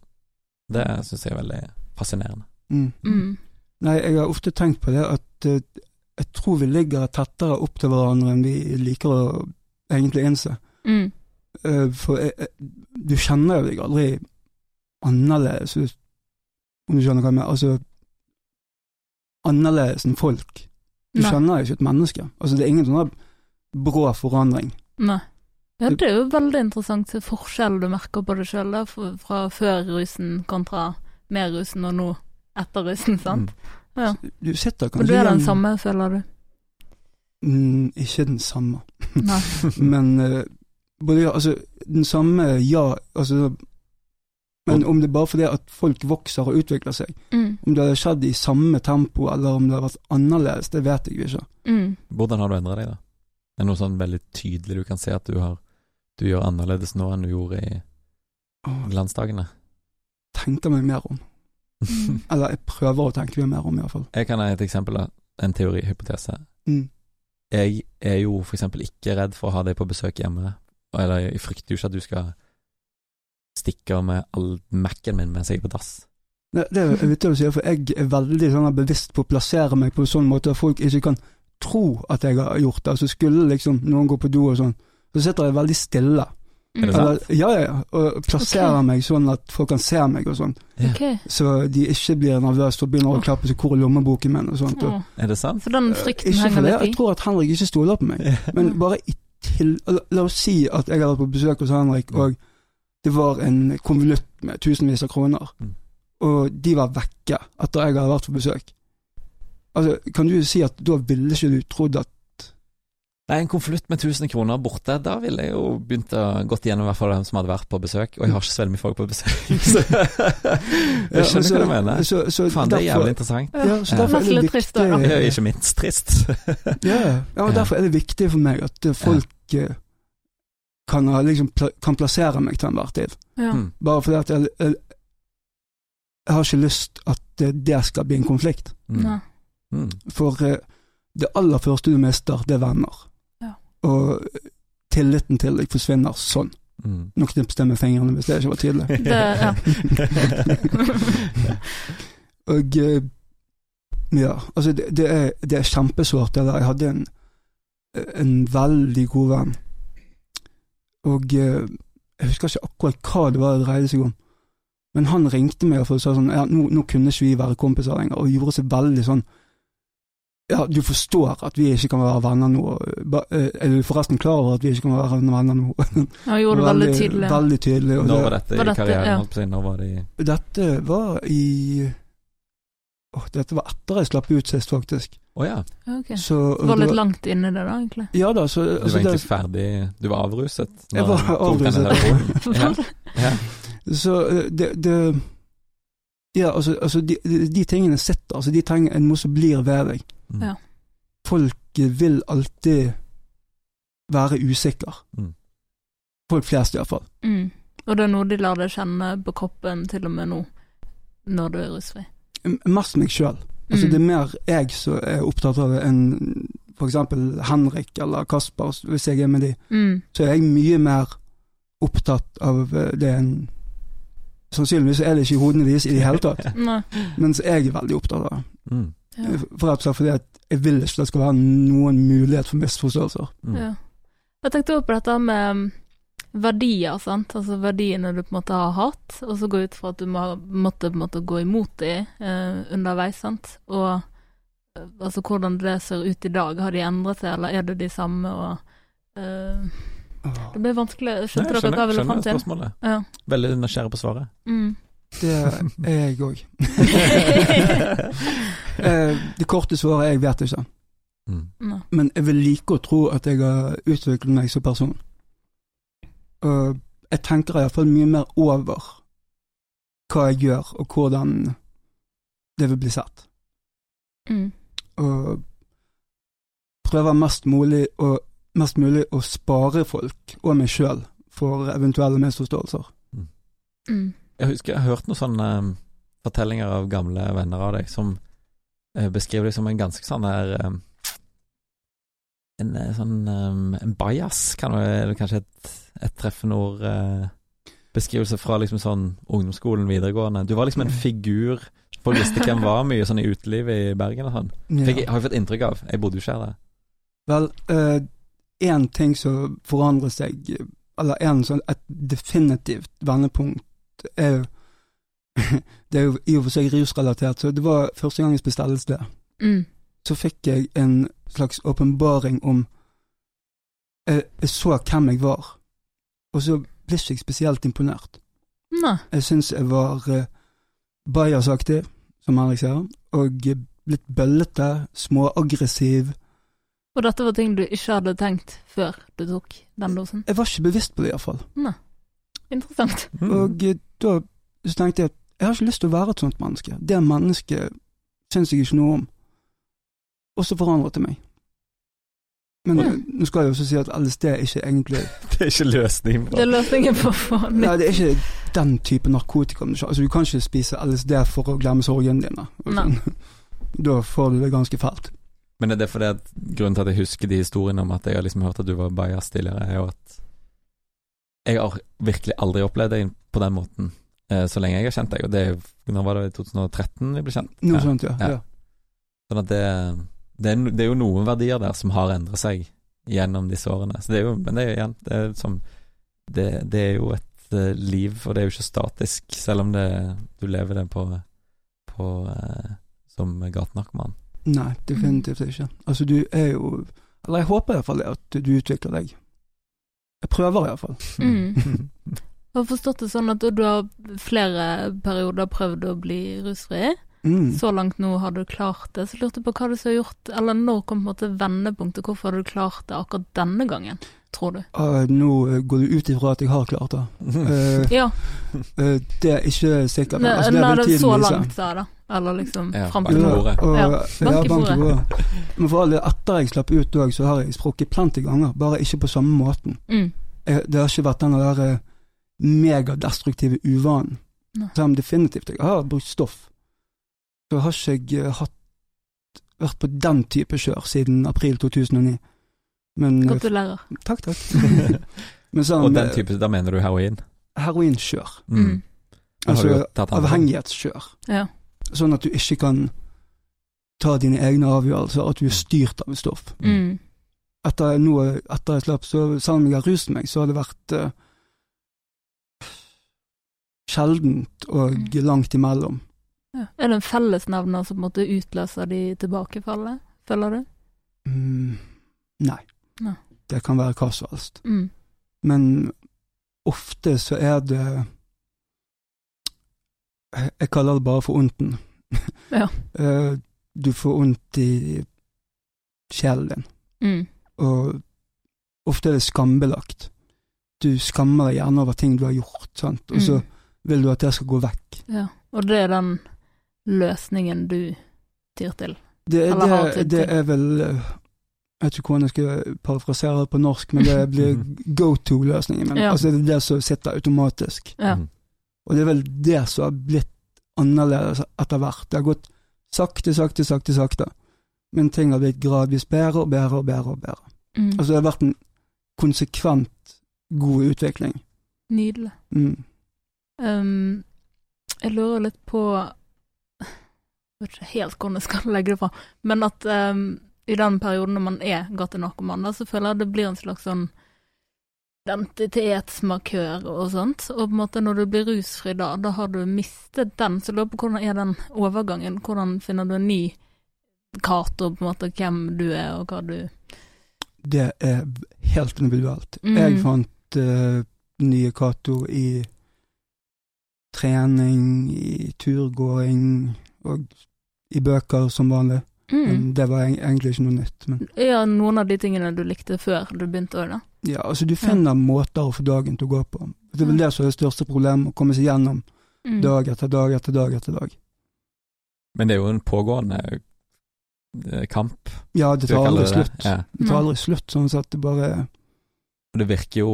Det syns jeg er veldig fascinerende. Mm. Mm. Nei, jeg har ofte tenkt på det at uh, jeg tror vi ligger tettere opp til hverandre enn vi liker å egentlig innse. Mm. Uh, for jeg, jeg, du kjenner jo deg aldri annerledes, om du skjønner hva jeg mener. Altså annerledes enn folk. Du Nei. kjenner ikke et menneske. Altså Det er ingen sånn brå forandring. Nei. Ja, det er jo veldig interessant forskjell du merker på deg sjøl, fra før rusen kontra med rusen og nå etter rusen, sant? Mm. Ja. Du sitter kanskje Og du er den samme, føler du? Mm, ikke den samme. Nei. *laughs* Men uh, både, altså, den samme, ja, altså Men om det er bare fordi at folk vokser og utvikler seg, mm. om det hadde skjedd i samme tempo, eller om det hadde vært annerledes, det vet jeg ikke. Mm. Hvordan har du endra deg, da? Er det noe sånn veldig tydelig du kan se at du har du gjør annerledes nå enn du gjorde i glansdagene? Tenkte meg mer om. Mm. *laughs* eller jeg prøver å tenke meg mer om, iallfall. Jeg kan ha et eksempel en teorihypotese. Mm. Jeg er jo for eksempel ikke redd for å ha deg på besøk hjemme eller jeg frykter jo ikke at du skal stikke med all Mac-en min mens jeg er på dass. Det, det er vittig å si, for jeg er veldig sånn bevisst på å plassere meg på en sånn måte at folk ikke kan tro at jeg har gjort det. Altså skulle liksom noen gå på do og sånn, så sitter jeg veldig stille. Mm. Eller, ja, ja. Og plasserer okay. meg sånn at folk kan se meg og sånn. Okay. Så de ikke blir nervøse og begynner å klappe seg hvor er lommeboken min og sånt. Og, er det sant? For den frykten ikke for det, Jeg tror at Henrik ikke stoler på meg, men bare i til La oss si at jeg hadde vært på besøk hos Henrik, og det var en konvolutt med tusenvis av kroner, mm. og de var vekke etter jeg hadde vært på besøk. Altså, Kan du si at da ville ikke du trodd at Nei, en konvolutt med 1000 kroner borte, da ville jeg jo begynt å gått igjennom i hvert fall dem som hadde vært på besøk, og jeg har ikke så veldig mye folk på besøk. *laughs* så jeg skjønner ja, hva du mener. Så, så Faen, det er jævlig interessant. Ja, så derfor er det viktig trist, ja, Ikke minst trist. *laughs* ja, ja, og derfor er det viktig for meg at folk kan, liksom, kan, plassere meg til enhver tid. Ja. Hmm. Bare fordi at jeg, jeg, jeg, har ikke lyst at det skal bli en konflikt. Mm. Mm. For eh, det aller første du mister, det er venner og tilliten til deg forsvinner sånn. Mm. Nå knipset jeg med fingrene hvis det ikke var tydelig. *laughs* ja. *laughs* og eh, ja, altså det, det, er, det er kjempesvårt det der. Jeg hadde en, en veldig god venn, og eh, jeg husker ikke akkurat hva det var det dreide seg om, Men han ringte meg og sa sånn ja, nå, nå kunne ikke vi være kompiser lenger, og gjorde seg veldig sånn ja, du forstår at vi ikke kan være venner nå. Eh, er du forresten klar over at vi ikke kan være venner nå? *laughs* Ja, gjorde det veldig tydelig. Veldig tydelig Når var dette i karrieren? Ja. Når var det i Dette var i oh, Dette var etter jeg slapp ut sist, faktisk. Å oh, ja. Okay. Så, du var litt langt inne det da, egentlig? Ja da. Så, du var altså, egentlig det, ferdig Du var avruset? Jeg var avruset. *laughs* ja. ja. Så eh, det, det Ja, altså, altså de, de, tingene sitter. Altså de trenger noe som blir ved deg. Mm. Ja. Folk vil alltid være usikre. Mm. Folk flest, iallfall. Mm. Og det er noe de lar deg kjenne på kroppen til og med nå, når du er rusfri? Mest meg sjøl. Altså, mm. Det er mer jeg som er opptatt av det, enn f.eks. Henrik eller Kasper, hvis jeg er med de. Mm. Så er jeg mye mer opptatt av det enn Sannsynligvis er det ikke i hodene deres i det hele tatt, *laughs* mens jeg er veldig opptatt av det. Mm. Ja. For rett og slett fordi at jeg vil ikke det skal være noen mulighet for misforståelser. Mm. Ja. Jeg tenkte også på dette med um, verdier, sant. Altså verdiene du på en måte har hatt, og så gå ut fra at du må, måtte på en måte gå imot dem eh, underveis, sant. Og eh, altså hvordan det ser ut i dag, har de endret seg, eller er det de samme, og eh, Det blir vanskelig. Skjønte dere hva jeg ville fram til? Spørsmålet. Ja. Veldig nysgjerrig på svaret. Mm. Det er jeg òg. *laughs* *laughs* Eh, det korte svaret er jeg vet ikke. Mm. Men jeg vil like å tro at jeg har utviklet meg som person. Og jeg tenker iallfall mye mer over hva jeg gjør, og hvordan det vil bli sett. Mm. Og prøver mest mulig, å, mest mulig å spare folk, og meg sjøl, for eventuelle misforståelser. Mm. mm. Jeg husker jeg har hørt noen sånne um, fortellinger av gamle venner av deg som beskriver det som en ganske sånn her En eh, sånn en bajas, kan være kanskje et, et treffende ord. Uh, beskrivelse fra liksom sånn ungdomsskolen, videregående. Du var liksom en figur. Folk visste hvem var mye sånn i utelivet i Bergen og sånn. Fikk, har jeg fått inntrykk av. Jeg bodde jo ikke her da. Vel, én uh, ting som forandrer seg, eller en sånn, et definitivt vendepunkt er jo *laughs* Det er jo i og for seg rusrelatert, så det var første gangens bestillelse. Mm. Så fikk jeg en slags åpenbaring om jeg, jeg, så hvem jeg var, og så ble ikke spesielt imponert. Nei. Jeg syns jeg var uh, bajasaktig, som Henrik sier, og litt bøllete, småaggressiv. Og dette var ting du ikke hadde tenkt før du tok den dosen? Jeg var ikke bevisst på det, iallfall. Interessant. Mm. Og eh, da så tenkte jeg at jeg har ikke lyst til å være et sånt menneske. Det mennesket syns jeg ikke noe om. Og så forandret det meg. Men ja. nå skal jeg også si at LSD er ikke egentlig *laughs* Det er ikke løsningen på Det er løsningen på faen Nei, det er ikke den type narkotika. Altså, du kan ikke spise LSD for å glemme sorgene dine. Altså, *laughs* da får du det ganske fælt. Men er det fordi at grunnen til at jeg husker de historiene om at jeg har liksom hørt at du var bajas tidligere, er jo at jeg har virkelig aldri opplevd deg på den måten så lenge jeg har kjent deg. Og det er jo Når var det i 2013 vi ble kjent? Noe ja. sånt, ja. ja. Sånn at det, det, er, det, er, jo noen verdier der som har endret seg gjennom disse årene. Så det er jo, men det er jo igjen det er, som, det, det er jo et uh, liv, og det er jo ikke statisk, selv om det, du lever det på, på eh, som gatenarkoman. Nei, definitivt ikke. Altså, du er jo Eller jeg håper iallfall at du utvikler deg jeg prøver iallfall. Mm. *laughs* *laughs* Jeg har forstått det sånn at du har flere perioder prøvd å bli rusfri. Mm. Så langt nå har du klart det. Så lurte jeg på hva du har gjort, eller når kom på en måte vendepunktet? Hvorfor har du klart det akkurat denne gangen, tror du? Uh, nå uh, går du ut ifra at jeg har klart det. Uh, *laughs* ja. det er ikke sikkert. Nei, altså, det er det så langt, sa jeg da. Eller liksom ja, fram til bordet. Ja, bank i bordet. Men for all del, etter jeg slapp ut òg, så har jeg sprukket plenty ganger, bare ikke på samme måten. Mm. Jeg, det har ikke vært den der megadestruktive uvanen. Selv om definitivt jeg har brukt stoff, så har ikke jeg hatt, vært på den type kjør siden april 2009. Men, Gratulerer. Takk, takk. *laughs* *laughs* sånn, og den type, da mener du heroin? Heroinkjør. Mm. Altså avhengighetskjør. Ja. Sånn at du ikke kan ta dine egne avgjørelser, at du er styrt av stoff. Mm. Etter, noe, etter jeg slapp, så selv om jeg har ruset meg, så har det vært uh, sjeldent og mm. langt imellom. Ja. Er det en fellesnevner som måtte utløse de tilbakefallet, føler du? Mm, nei. nei. Det kan være hva som helst. Mm. Men ofte så er det Jeg kaller det bare for ondten. *laughs* Ja. Eh, du får vondt i sjelen din. Mm. Og ofte er det skambelagt. Du skammer deg gjerne over ting du har gjort, sant? og så mm. Vil du at det skal gå vekk. Ja, Og det er den løsningen du tyr til? Det, det, det er vel eh, Jeg vet ikke hvordan jeg skal parafrasere det på norsk, men det blir go to-løsningen min. Ja. Altså det er det som sitter automatisk. Ja. Mm. Og det er vel det som har blitt annerledes etter hvert. Det har gått sakte, sakte, sakte, sakte. Men ting har blitt gradvis bedre og bedre og bedre. og bedre. Mm. Altså det har vært en konsekvent god utvikling. Nydelig. Mm. Um, jeg lurer litt på Jeg vet ikke helt hvordan jeg skal legge det fra, men at um, i den perioden når man er gatenarkoman, så føler jeg det blir en slags sånn identitetsmarkør og sånt. Og på en måte når du blir rusfri da, da har du mistet den. Så lurer på hvordan er den overgangen? Hvordan finner du en ny Cato, på en måte, hvem du er og hva du Det er helt individuelt. Mm. Jeg fant uh, nye Cato i trening, i turgåing og i bøker som vanlig. Mm. Det var egentlig ikke noe nytt. Men... Ja, noen av de tingene du likte før du begynte òg, da? Ja, altså du finner ja. måter å få dagen til å gå på. Det er vel det som er det største problemet, å komme seg gjennom mm. dag etter dag etter dag etter dag. Men det er jo en pågående eh, kamp. Ja, det tar aldri slutt. Det. Ja. det tar aldri slutt, sånn at det bare Og det virker jo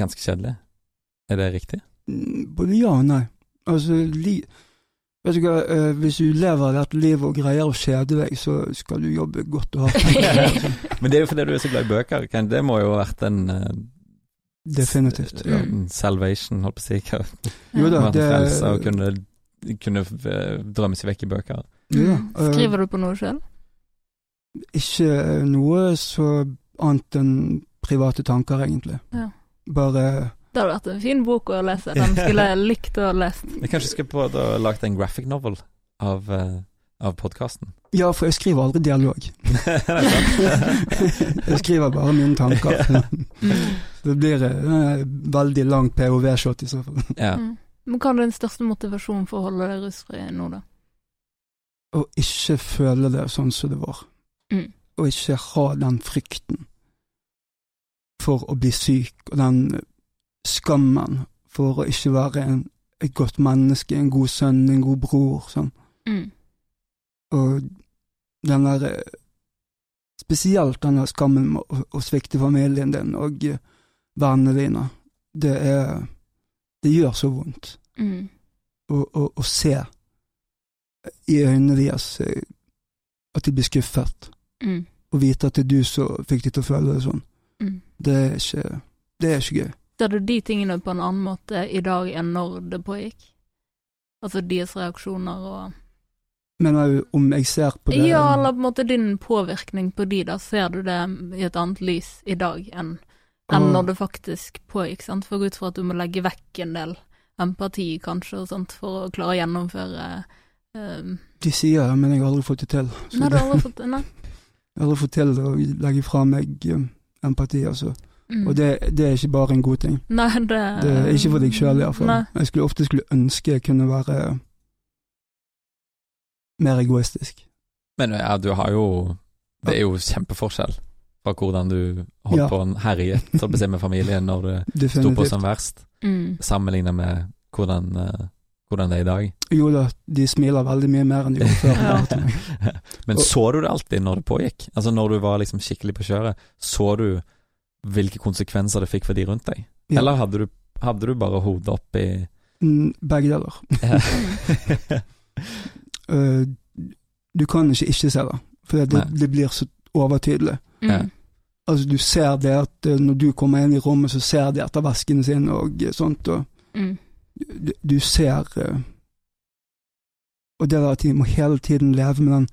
ganske kjedelig. Er det riktig? Mm, både ja og nei. Altså, li Vet du hva, uh, Hvis du lever dette livet og greier å kjede deg, så skal du jobbe godt og hardt. *laughs* Men det er jo fordi du er så glad i bøker. Det må jo ha vært en uh, Definitivt. Ja. salvation, holdt på å si. Jo da, det frelse og kunne, kunne eh, drømme seg vekk i bøker. Ja, uh, Skriver du på noe selv? Ikke noe så annet enn private tanker, egentlig. Ja. Bare det hadde vært en fin bok å lese. Den skulle jeg likt å lese. *laughs* Vi kanskje skal prøve å lage en graphic novel av, uh, av podkasten? Ja, for jeg skriver aldri dialog. *laughs* *laughs* jeg skriver bare mine tanker. det blir uh, veldig langt POV-shot i så fall. Ja. Mm. Men hva er din største motivasjon for å holde deg rusfri nå, da? Å ikke føle det sånn som det var. Mm. Å ikke ha den frykten for å bli syk, og den skammen for å ikke være en, et godt menneske, en god sønn, en god bror, sånn. Mm. Og den der Spesielt den der skammen med å, å svikte familien din og uh, vennene dine. Det er Det gjør så vondt mm. å, å, å, se i øynene deres uh, at de blir skuffet, mm. og vite at det er du som fikk de til å føle det sånn. Mm. Det er ikke Det er ikke gøy. Ser du de tingene på en annen måte i dag enn når det pågikk? Altså deres reaksjoner og Mener du om jeg ser på det Ja, eller på en måte din påvirkning på de, da. Ser du det i et annet lys i dag enn, enn når det faktisk pågikk, sant? For ut fra at du må legge vekk en del empati, kanskje, og sånt, for å klare å gjennomføre um... De sier det, men jeg har aldri fått det til. Nei, du har aldri fått det? Nei. *laughs* Jeg har aldri fått til å legge fra meg um, empati, altså. Mm. Og det, det, er ikke bare en god ting. Nei, det, det er ikke for deg sjøl, iallfall. Jeg skulle ofte skulle ønske jeg kunne være mer egoistisk. Men ja, du har jo Det er jo kjempeforskjell fra hvordan du holdt ja. på en herje med familien når du *laughs* sto på som verst, mm. sammenlignet med hvordan, uh, hvordan, det er i dag. Jo da, de smiler veldig mye mer enn de gjorde før. *laughs* *laughs* Men så du det alltid når det pågikk? Altså når du var liksom skikkelig på kjøret, så du hvilke konsekvenser det fikk for de rundt deg? Ja. Eller hadde du, hadde du, bare hodet opp i mm, Begge deler. uh, *laughs* *laughs* du kan ikke ikke se det, for det, det blir så overtydelig. Mm. Altså, du ser det at uh, når du kommer inn i rommet, så ser de etter veskene sine og sånt, og mm. du, du, ser uh, Og det der at de må hele tiden leve med den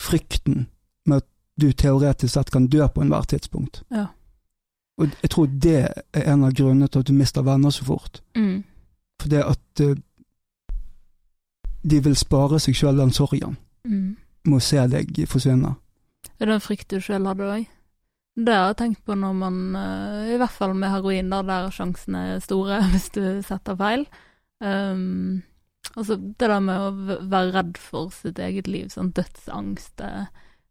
frykten med at du teoretisk sett kan dø på enhver tidspunkt. Ja. Og jeg tror det er en av grunnene til at du mister venner så fort. Mm. For det at uh, de vil spare seg sjøl den sorgen mm. med å se deg forsvinne. Er det en frykt du sjøl hadde òg? Det har jeg tenkt på når man, uh, i hvert fall med heroin, da, der sjansene er store *laughs* hvis du setter feil. Um, altså det der med å være redd for sitt eget liv, sånn dødsangst det,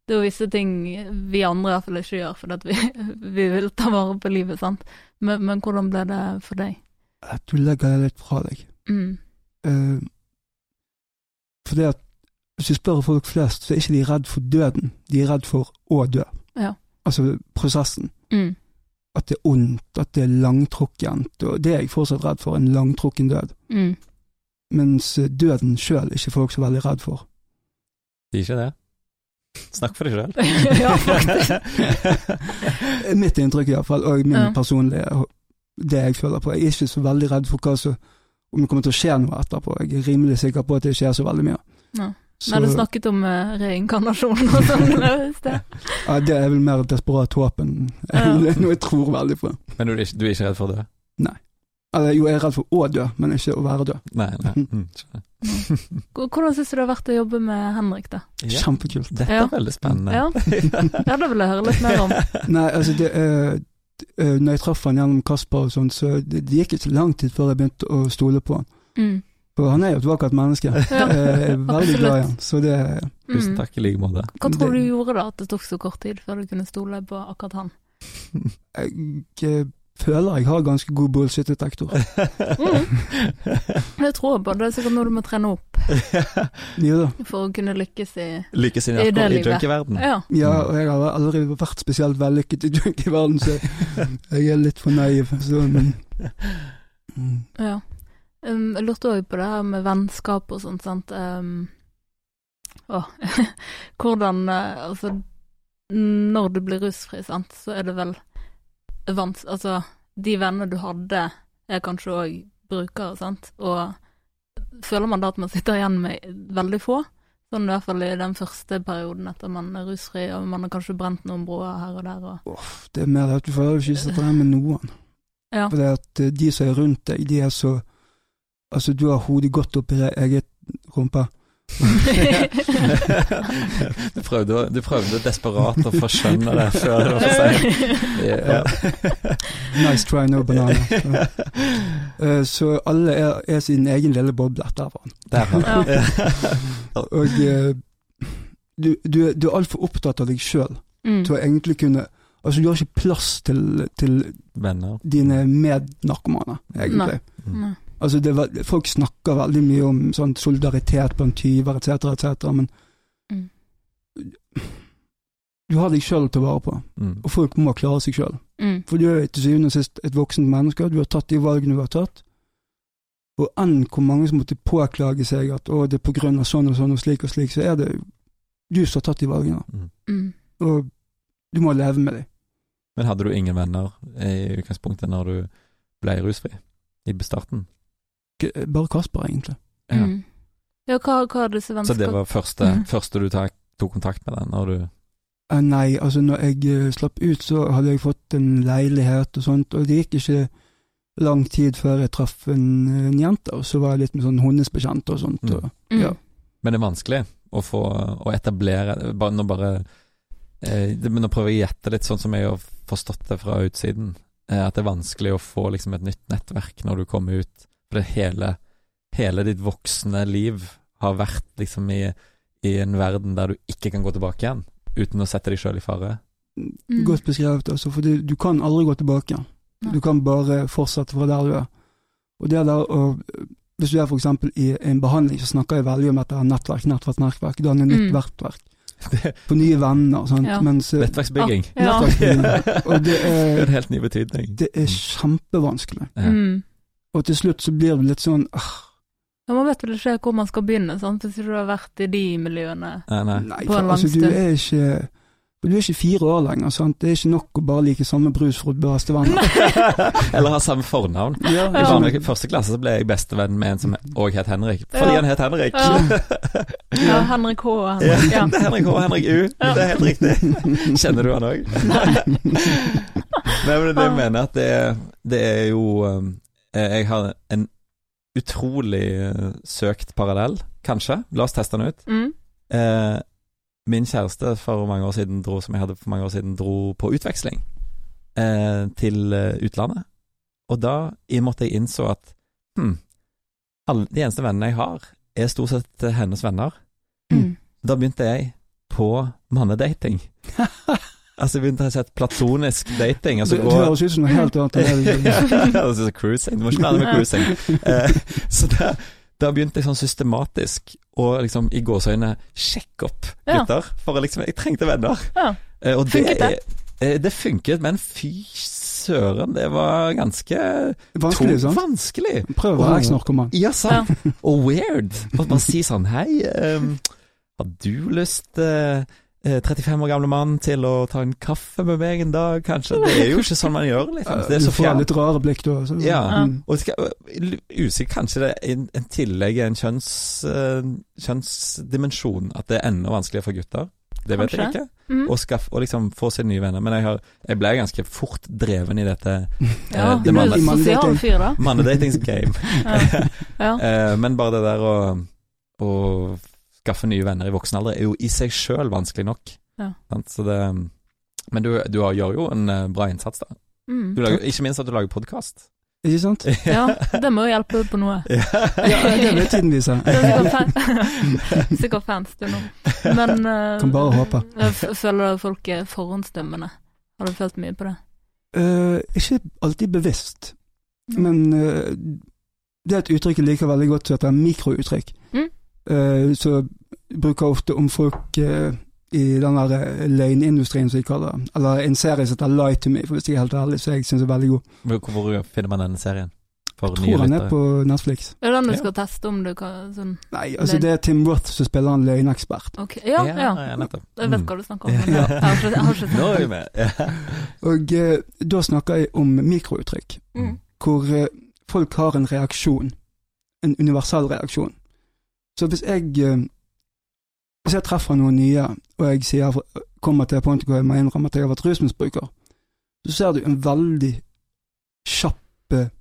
det er jo visse ting vi andre i hvert fall ikke gjør, fordi vi, *laughs* vi vil ta vare på livet, sant. Men, men, hvordan ble det for deg? At du legger det litt fra deg. Mm. Uh, for det at hvis du spør folk flest, så er ikke de redd for døden, de er redd for å dø. Ja. Altså prosessen. Mm. At det er ondt, at det er langtrukkent, og det er jeg fortsatt redd for, en langtrukken død. Mm. Mens eh, døden sjøl er ikke folk så veldig redd for. De er ikke det? Snakk for deg sjøl. *laughs* ja, faktisk. *laughs* Mitt inntrykk iallfall, og min ja. personlige det jeg føler på. Jeg er ikke så veldig redd for hva som om det kommer til å skje noe etterpå. Jeg er rimelig sikker på at det skjer så veldig mye. Ja. Så, Men du snakket om uh, reinkarnasjon og sånn *laughs* i sted. Ja, det er vel mer et desperat håp enn ja. noe jeg tror veldig på. Men du er, ikke, du er ikke redd for å dø? Nei. Eller jo, jeg er redd for å dø, men ikke å være død. Nei, nei. Mm. *laughs* Hvordan syns du det har vært å jobbe med Henrik, da? Ja. Kjempekult. Dette er veldig spennende. Ja. *laughs* ja, det vil jeg høre litt mer om. *laughs* Nei, altså det uh, Når jeg traff han gjennom Kasper og sånn, så det, det, gikk ikke lang tid før jeg begynte å stole på han. Mm. For han er jo et vakkert menneske. Ja. Jeg er veldig glad i han. Så det Tusen takk i like måte. Hva tror du gjorde da at det tok så kort tid før du kunne stole på akkurat han? Jeg føler jeg har ganske god bullshit-detektor. mm. Jeg tror på det. Er sikkert noe du må trene opp *laughs* for å kunne lykkes i, lykkes i, i det livet. Junkie-verden. Ja. ja, og jeg har aldri vært spesielt vellykket i junkie-verden, så jeg er litt for naiv. Så, men, mm. Ja. Um, jeg lurte òg på det her med vennskap og sånt, sant. Um, å, *laughs* hvordan uh, Altså, når du blir rusfri, sant, så er det vel vans... Altså, de venner du hadde, er kanskje òg brukere, sant, og føler man da at man sitter igjen med veldig få? Sånn i hvert fall i den første perioden etter man er rusfri, og man har kanskje brent noen broer her og der. Og... Oh, det er mer at du føler ikke sitter igjen med noen. Ja. For det at eh, de som er rundt deg, de er så Altså, du har hodet godt oppi eget rumpe. *laughs* du, prøvde, du prøvde desperat å forskjønne det før det var for seint. Yeah. nice try, no banana. Så, uh, så alle er, er, sin egen lille boble derfra. Der, *laughs* Og uh, du, du, du, er altfor opptatt av deg sjøl mm. til å egentlig kunne Altså, du har ikke plass til, til dine mednarkomane, egentlig. Mm. Altså det, folk snakker veldig mye om sånn solidaritet blant tyver etc., etc., men mm. du har deg sjøl til å vare på, mm. og folk må klare seg sjøl. Mm. For du er til syvende og sist et voksent menneske, du har tatt de valgene du har tatt. Og enn hvor mange som måtte påklage seg at å, det er på grunn av sånn og sånn og slik og slik, så er det du som har tatt de valgene. Mm. mm. Og du må leve med dem. Men hadde du ingen venner i utgangspunktet når du ble rusfri? I bestarten? Bare Kasper, egentlig. Ja, mm. ja hva, hva er disse vennskap... Så det var første, mm. første du tok, tok kontakt med den, når du uh, Nei, altså når jeg uh, slapp ut, så hadde jeg fått en leilighet og sånt, og det gikk ikke lang tid før jeg traff en, en jente, og så var jeg litt med sånn hundesbekjent og sånt. Og, mm. ja. Men det er vanskelig å få å etablere bare, Nå bare eh, Nå prøver jeg å gjette litt sånn som jeg har forstått det fra utsiden. Eh, at det er vanskelig å få liksom et nytt nettverk når du kommer ut hele, hele ditt voksne liv har vært liksom i, i, en verden der du ikke kan gå tilbake igjen, uten å sette deg sjøl i fare. Mm. Godt beskrevet, altså, for du, du, kan aldri gå tilbake. Ja. Du kan bare fortsette fra der du er. Og det der å Hvis du er f.eks. i en behandling, så snakker jeg veldig om dette nettverk, nettverk, nettverk. Danne nytt mm. verktverk. *laughs* På nye venner. Sant? Ja. Mens, Nettverksbygging. Ja. Nettverksbygging. Og det er, *laughs* det er en helt ny betydning. Det er kjempevanskelig. Mm. Og til slutt så blir det litt sånn ah. Ja, Man vet vel ikke hvor man skal begynne, sant? hvis du har vært i de miljøene nei, nei. nei på en lang altså, stund. Du er ikke du er ikke fire år lenger, sant. Det er ikke nok å bare like samme brus for å bli bestevenn. Eller ha samme fornavn. Ja, I ja. første klasse så ble jeg bestevenn med en som òg het Henrik, fordi ja. han het Henrik. Ja, *laughs* ja Henrik H og Henrik ja. *laughs* Henrik H og Henrik U, det er helt riktig. Kjenner du han òg? *laughs* Nei. men det jeg mener at det, det er jo um, jeg har en utrolig uh, søkt parallell, kanskje. La oss teste den ut. Mm. Eh, min kjæreste for mange år siden dro, som jeg hadde for mange år siden, dro på utveksling eh, til uh, utlandet. Og da måtte jeg innså at hm, alle, de eneste vennene jeg har, er stort sett hennes venner. Mm. Da begynte jeg på mannedating. *laughs* Altså jeg begynte å se platonisk dating. Altså, det, høres ut som noe helt annet. *laughs* ja, det er cruising. Du må ikke blande med cruising. Eh, så da, da, begynte jeg sånn systematisk å liksom i gåseøyne sjekke opp gutter. Ja. For liksom Jeg trengte venner. Ja. Eh, og funket det? Eh, det funket, men fy søren, det var ganske Vanskelig, sant? Vanskelig. Prøv å være eks-narkoman. Ja, sant. Og weird. At man sier sånn Hei, um, har du lyst uh, 35 år gamle mann til å ta en kaffe med meg en dag, kanskje. Det er jo ikke sånn man gjør, liksom. Det er så fjern. litt rare blikk da. Så. Ja, mm. og usikker kanskje det er en, tillegg en kjønns, uh, kjønnsdimensjon, at det er enda vanskeligere for gutter. Det vet kanskje. jeg ikke. Mm. Og, skaff, og liksom få seg nye venner. Men jeg, har, jeg ble ganske fort dreven i dette *laughs* Ja, uh, det du. Mannedatings game. ja. ja. uh, *laughs* men bare det der å, å skaffe nye venner i voksen alder er jo i seg sjøl vanskelig nok. Ja. Det, men du, du, gjør jo en eh, bra innsats, da. Mm. Lager, ikke minst at du lager podkast. Ikke sant? *laughs* ja, det må jo hjelpe på noe. *laughs* ja, det vil tiden vise. *laughs* Sikkert fans du nå. Men uh, Kan bare håpe. Føler du folk er forhåndsdømmende? Har du følt mye på det? Uh, ikke alltid bevisst, mm. men uh, det er et uttrykk jeg liker veldig godt som heter mikrouttrykk. Mm. Uh, så bruker ofte om folk eh, i den der eh, løgnindustrien, som de kaller det. Eller en serie som heter Lie to me, for hvis jeg er helt ærlig, så jeg syns er veldig god. Hvor finner man denne serien? For jeg tror den er på Netflix. Er det den du skal ja. teste om du kan sånn Nei, altså løgn. det er Tim Roth som spiller en løgnekspert. Okay. Ja, ja. ja. Jeg vet hva du snakker om. Ja. jeg har ikke, jeg har ikke Nå er vi med. *laughs* Og eh, da snakker jeg om mikrouttrykk, mm. hvor eh, folk har en reaksjon. En universell reaksjon. Så hvis jeg eh, hvis jeg treffer noen nye, og jeg sier, kommer til punktet hvor jeg må innrømme at jeg har vært rusmisbruker, så ser du en veldig kjapp eh,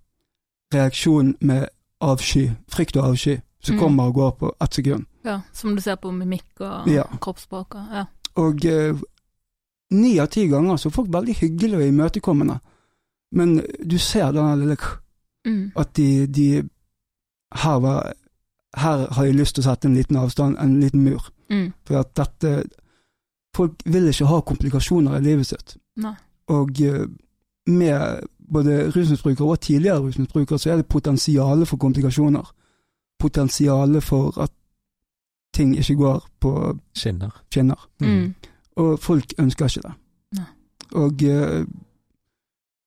reaksjon med avsky, frykt og avsky, som mm. kommer og går på ett sekund. Ja, som du ser på mimikk og ja. kroppsspråk og ja. Og eh, ni av ti ganger så er folk veldig hyggelige og imøtekommende, men du ser denne lille mm. At de, de Her var her har jeg lyst til å sette en liten avstand, en liten mur. Mm. For at dette Folk vil ikke ha komplikasjoner i livet sitt. Nei. Og uh, med både rusmisbrukere og tidligere rusmisbrukere, så er det potensialet for komplikasjoner. Potensialet for at ting ikke går på skinner. skinner. Mm. Og folk ønsker ikke det. Nei. Og uh,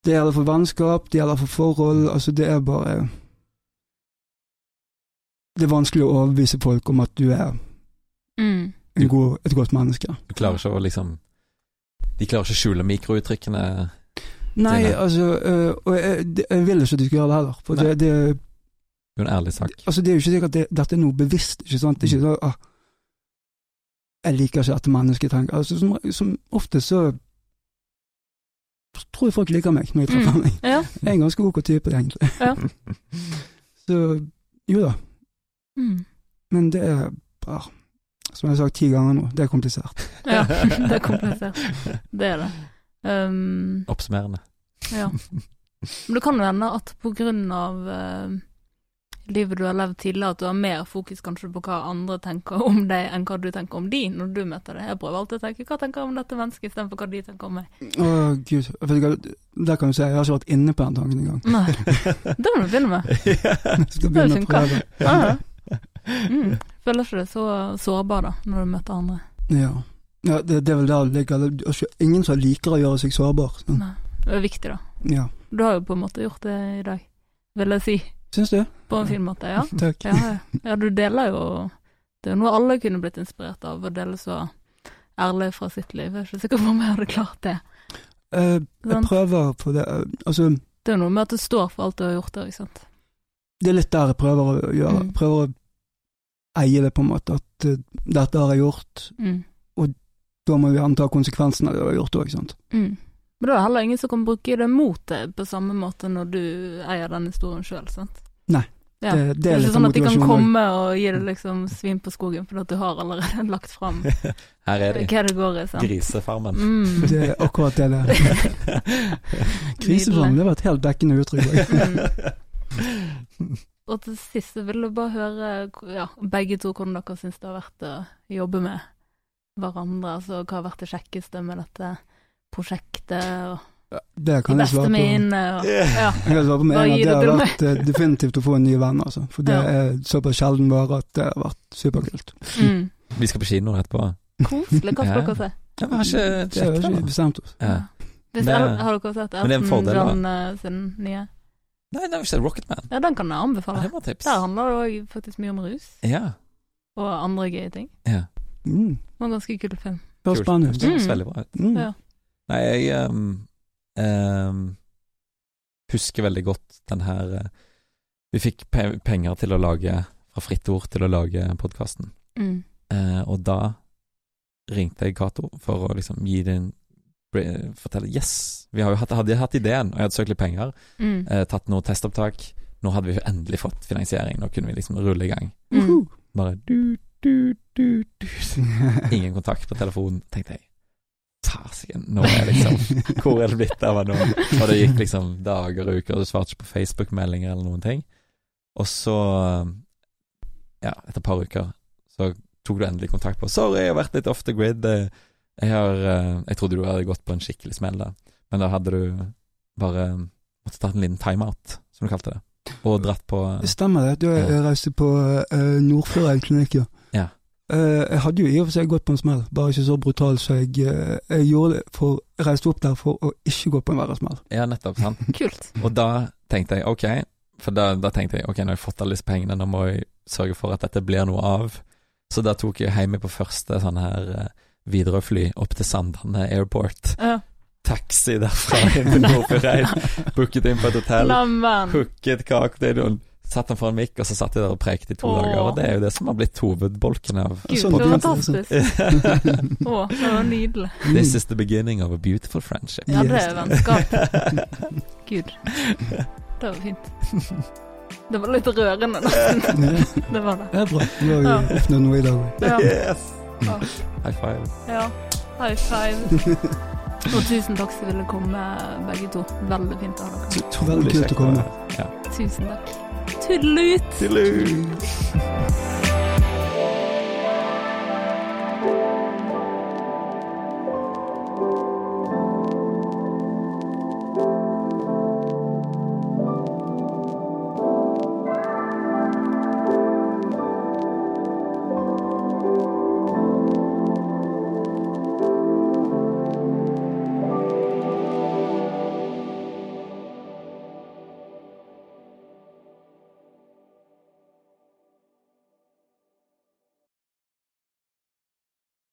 det gjelder for vennskap, det gjelder for forhold. Altså, det er bare det er vanskelig å overbevise folk om at du er mm. god, et godt menneske. Du klarer ikke å liksom De klarer ikke å skjule mikrouttrykkene? Nei, dine. altså øh, Og jeg, jeg, vil ikke at de skal gjøre det heller. For det, det, det er en ærlig sak. Altså, det er jo ikke sikkert at dette er noe bevisst, ikke sant. Det er ikke sånn ah, Jeg liker ikke dette mennesket, tenker Altså, som, som ofte så tror jeg folk liker meg når jeg treffer mm. meg. Ja. Jeg er en ganske ok type, egentlig. Ja. *laughs* så jo da. Mm. Men det er bare Som jeg har sagt ti ganger nå, det er komplisert. *laughs* ja, det er komplisert. *laughs* Det er det. Um, Oppsummerende. Ja. Men det kan jo hende at på grunn av uh, livet du har levd tidligere, at du har mer fokus kanskje på hva andre tenker om deg, enn hva du tenker om de når du møter det. Jeg prøver alltid å tenke hva tenker jeg om dette mennesket, istedenfor hva de tenker om meg. Å gud, der kan du si jeg har ikke vært inne på den tanken engang. Nei, det må du begynne med. *laughs* skal begynne å prøve. Ja, Ja. Mm. Føler ikke det så sårbar, da, når du møter andre. Ja. ja det, det, er vel der det ligger. Er ingen som liker å gjøre seg sårbar. Så. Nei. Det er viktig, da. Ja. Du har jo på en måte gjort det i dag, vil jeg si. Syns du? På en fin måte, ja. *laughs* Takk. Ja, ja, du deler jo Det er jo noe alle kunne blitt inspirert av, å dele så ærlig fra sitt liv. Jeg er ikke sikker på om jeg hadde klart det. Eh, jeg prøver på det. Uh, altså Det er jo noe med at du står for alt du har gjort der, ikke sant. Det er litt der jeg prøver å gjøre. Mm. Prøver å eie det, på en måte. At uh, dette har jeg gjort, mm. og da må vi anta konsekvensene av det du har gjort òg, ikke sant. Mm. Men da er det heller ingen som kan bruke det mot deg på samme måte når du eier den historien sjøl, sant? Nei. Ja. Det, det, er, det er ikke sånn at de kan komme og gi deg liksom svin på skogen fordi at du har allerede *laughs* lagt fram *laughs* Her er de. hva det går i. Sant? Grisefarmen. Mm. Det er akkurat det det *laughs* Grisefarmen, det var et helt dekkende uttrykk. mm. Og til sist vil jeg bare høre, ja, begge to, hvordan dere syns det har vært å jobbe med hverandre. Altså hva har vært det kjekkeste med dette prosjektet? og det kan jeg svare på. Mine, og, ja. Jeg kan svare på med en gang. Det har vært uh, definitivt å få en ny venn, altså. For det ja. er såpass sjelden bare at det har vært superkult. Mm. Vi skal på kino etterpå. Koselig. Hva skal dere se? Ja, vi har ikke det. har ikke bestemt oss. Ja. Hvis, det, har dere sett Elton John uh, sin nye? Nei, det har vi sett Rocketman. Ja, den kan jeg anbefale. Ja, det var tips. Der handler det òg faktisk mye om rus. Ja. Og andre gøye ting. Ja. Mm. Det var en ganske kul film. Var spennende. Det høres veldig bra ut. Mm. Ja. Nei, jeg um, um, husker veldig godt den her uh, Vi fikk pe penger til å lage, fra Fritt Ord til å lage podkasten. Mm. Uh, og da ringte jeg Cato for å liksom gi det en fortelle Yes, vi har jo hatt, hadde hatt ideen, og jeg hadde søkt litt penger. Mm. Eh, tatt noe testopptak. Nå hadde vi jo endelig fått finansiering. Nå kunne vi liksom rulle i gang. Mm. Bare du, du, du, du. Ingen kontakt på telefonen, tenkte jeg. Fasiken, nå er liksom *laughs* Hvor er det blitt av nå? Og det gikk liksom dager og uker, og du svarte ikke på Facebook-meldinger eller noen ting. Og så, ja, etter et par uker, så tok du endelig kontakt på 'Sorry, jeg har vært litt off the grid'. Jeg har eh, Jeg trodde du hadde gått på en skikkelig smell, da. Men da hadde du bare måttet ta en liten timeout, som du kalte det. Og dratt på Det stemmer det. Du ja. reiste på uh, Nordfjordeid klinikk, ja. ja. Uh, jeg hadde jo i og for seg gått på en smell, bare ikke så brutal, så jeg, uh, jeg gjorde det for Jeg reiste opp der for å ikke gå på en verre smell. Ja, nettopp. sant. *laughs* Kult. Og da tenkte jeg ok, for da, da, tenkte jeg ok, nå har jeg fått alle disse pengene, nå må jeg sørge for at dette blir noe av. Så da tok jeg hjemme på første sånn her Widerøe-fly opp til Sandane Airport. Ja. Taxi derfra inn til *laughs* Nordfjordeid. Booket inn på et hotell. Hooket cocktail satt han foran mikk, og så satt de der og prekte i to Åh. dager. Og det er jo det som har blitt hovedbolken av Gud, så fantastisk. *laughs* Å, det var nydelig. This is the beginning of a beautiful friendship. Ja, det er vennskap. *laughs* Gud. Det var fint. Det var litt rørende, nesten. Det var det. Det er bra. Vi har jo oppnådd noe i dag. Ja. Yes. High five. Ja, high five. *laughs* Og tusen takk for at dere komme, begge to. Veldig fint å ha dere. Veldig kult å komme. Ja. Tusen takk. Tuddelut! Tuddelut!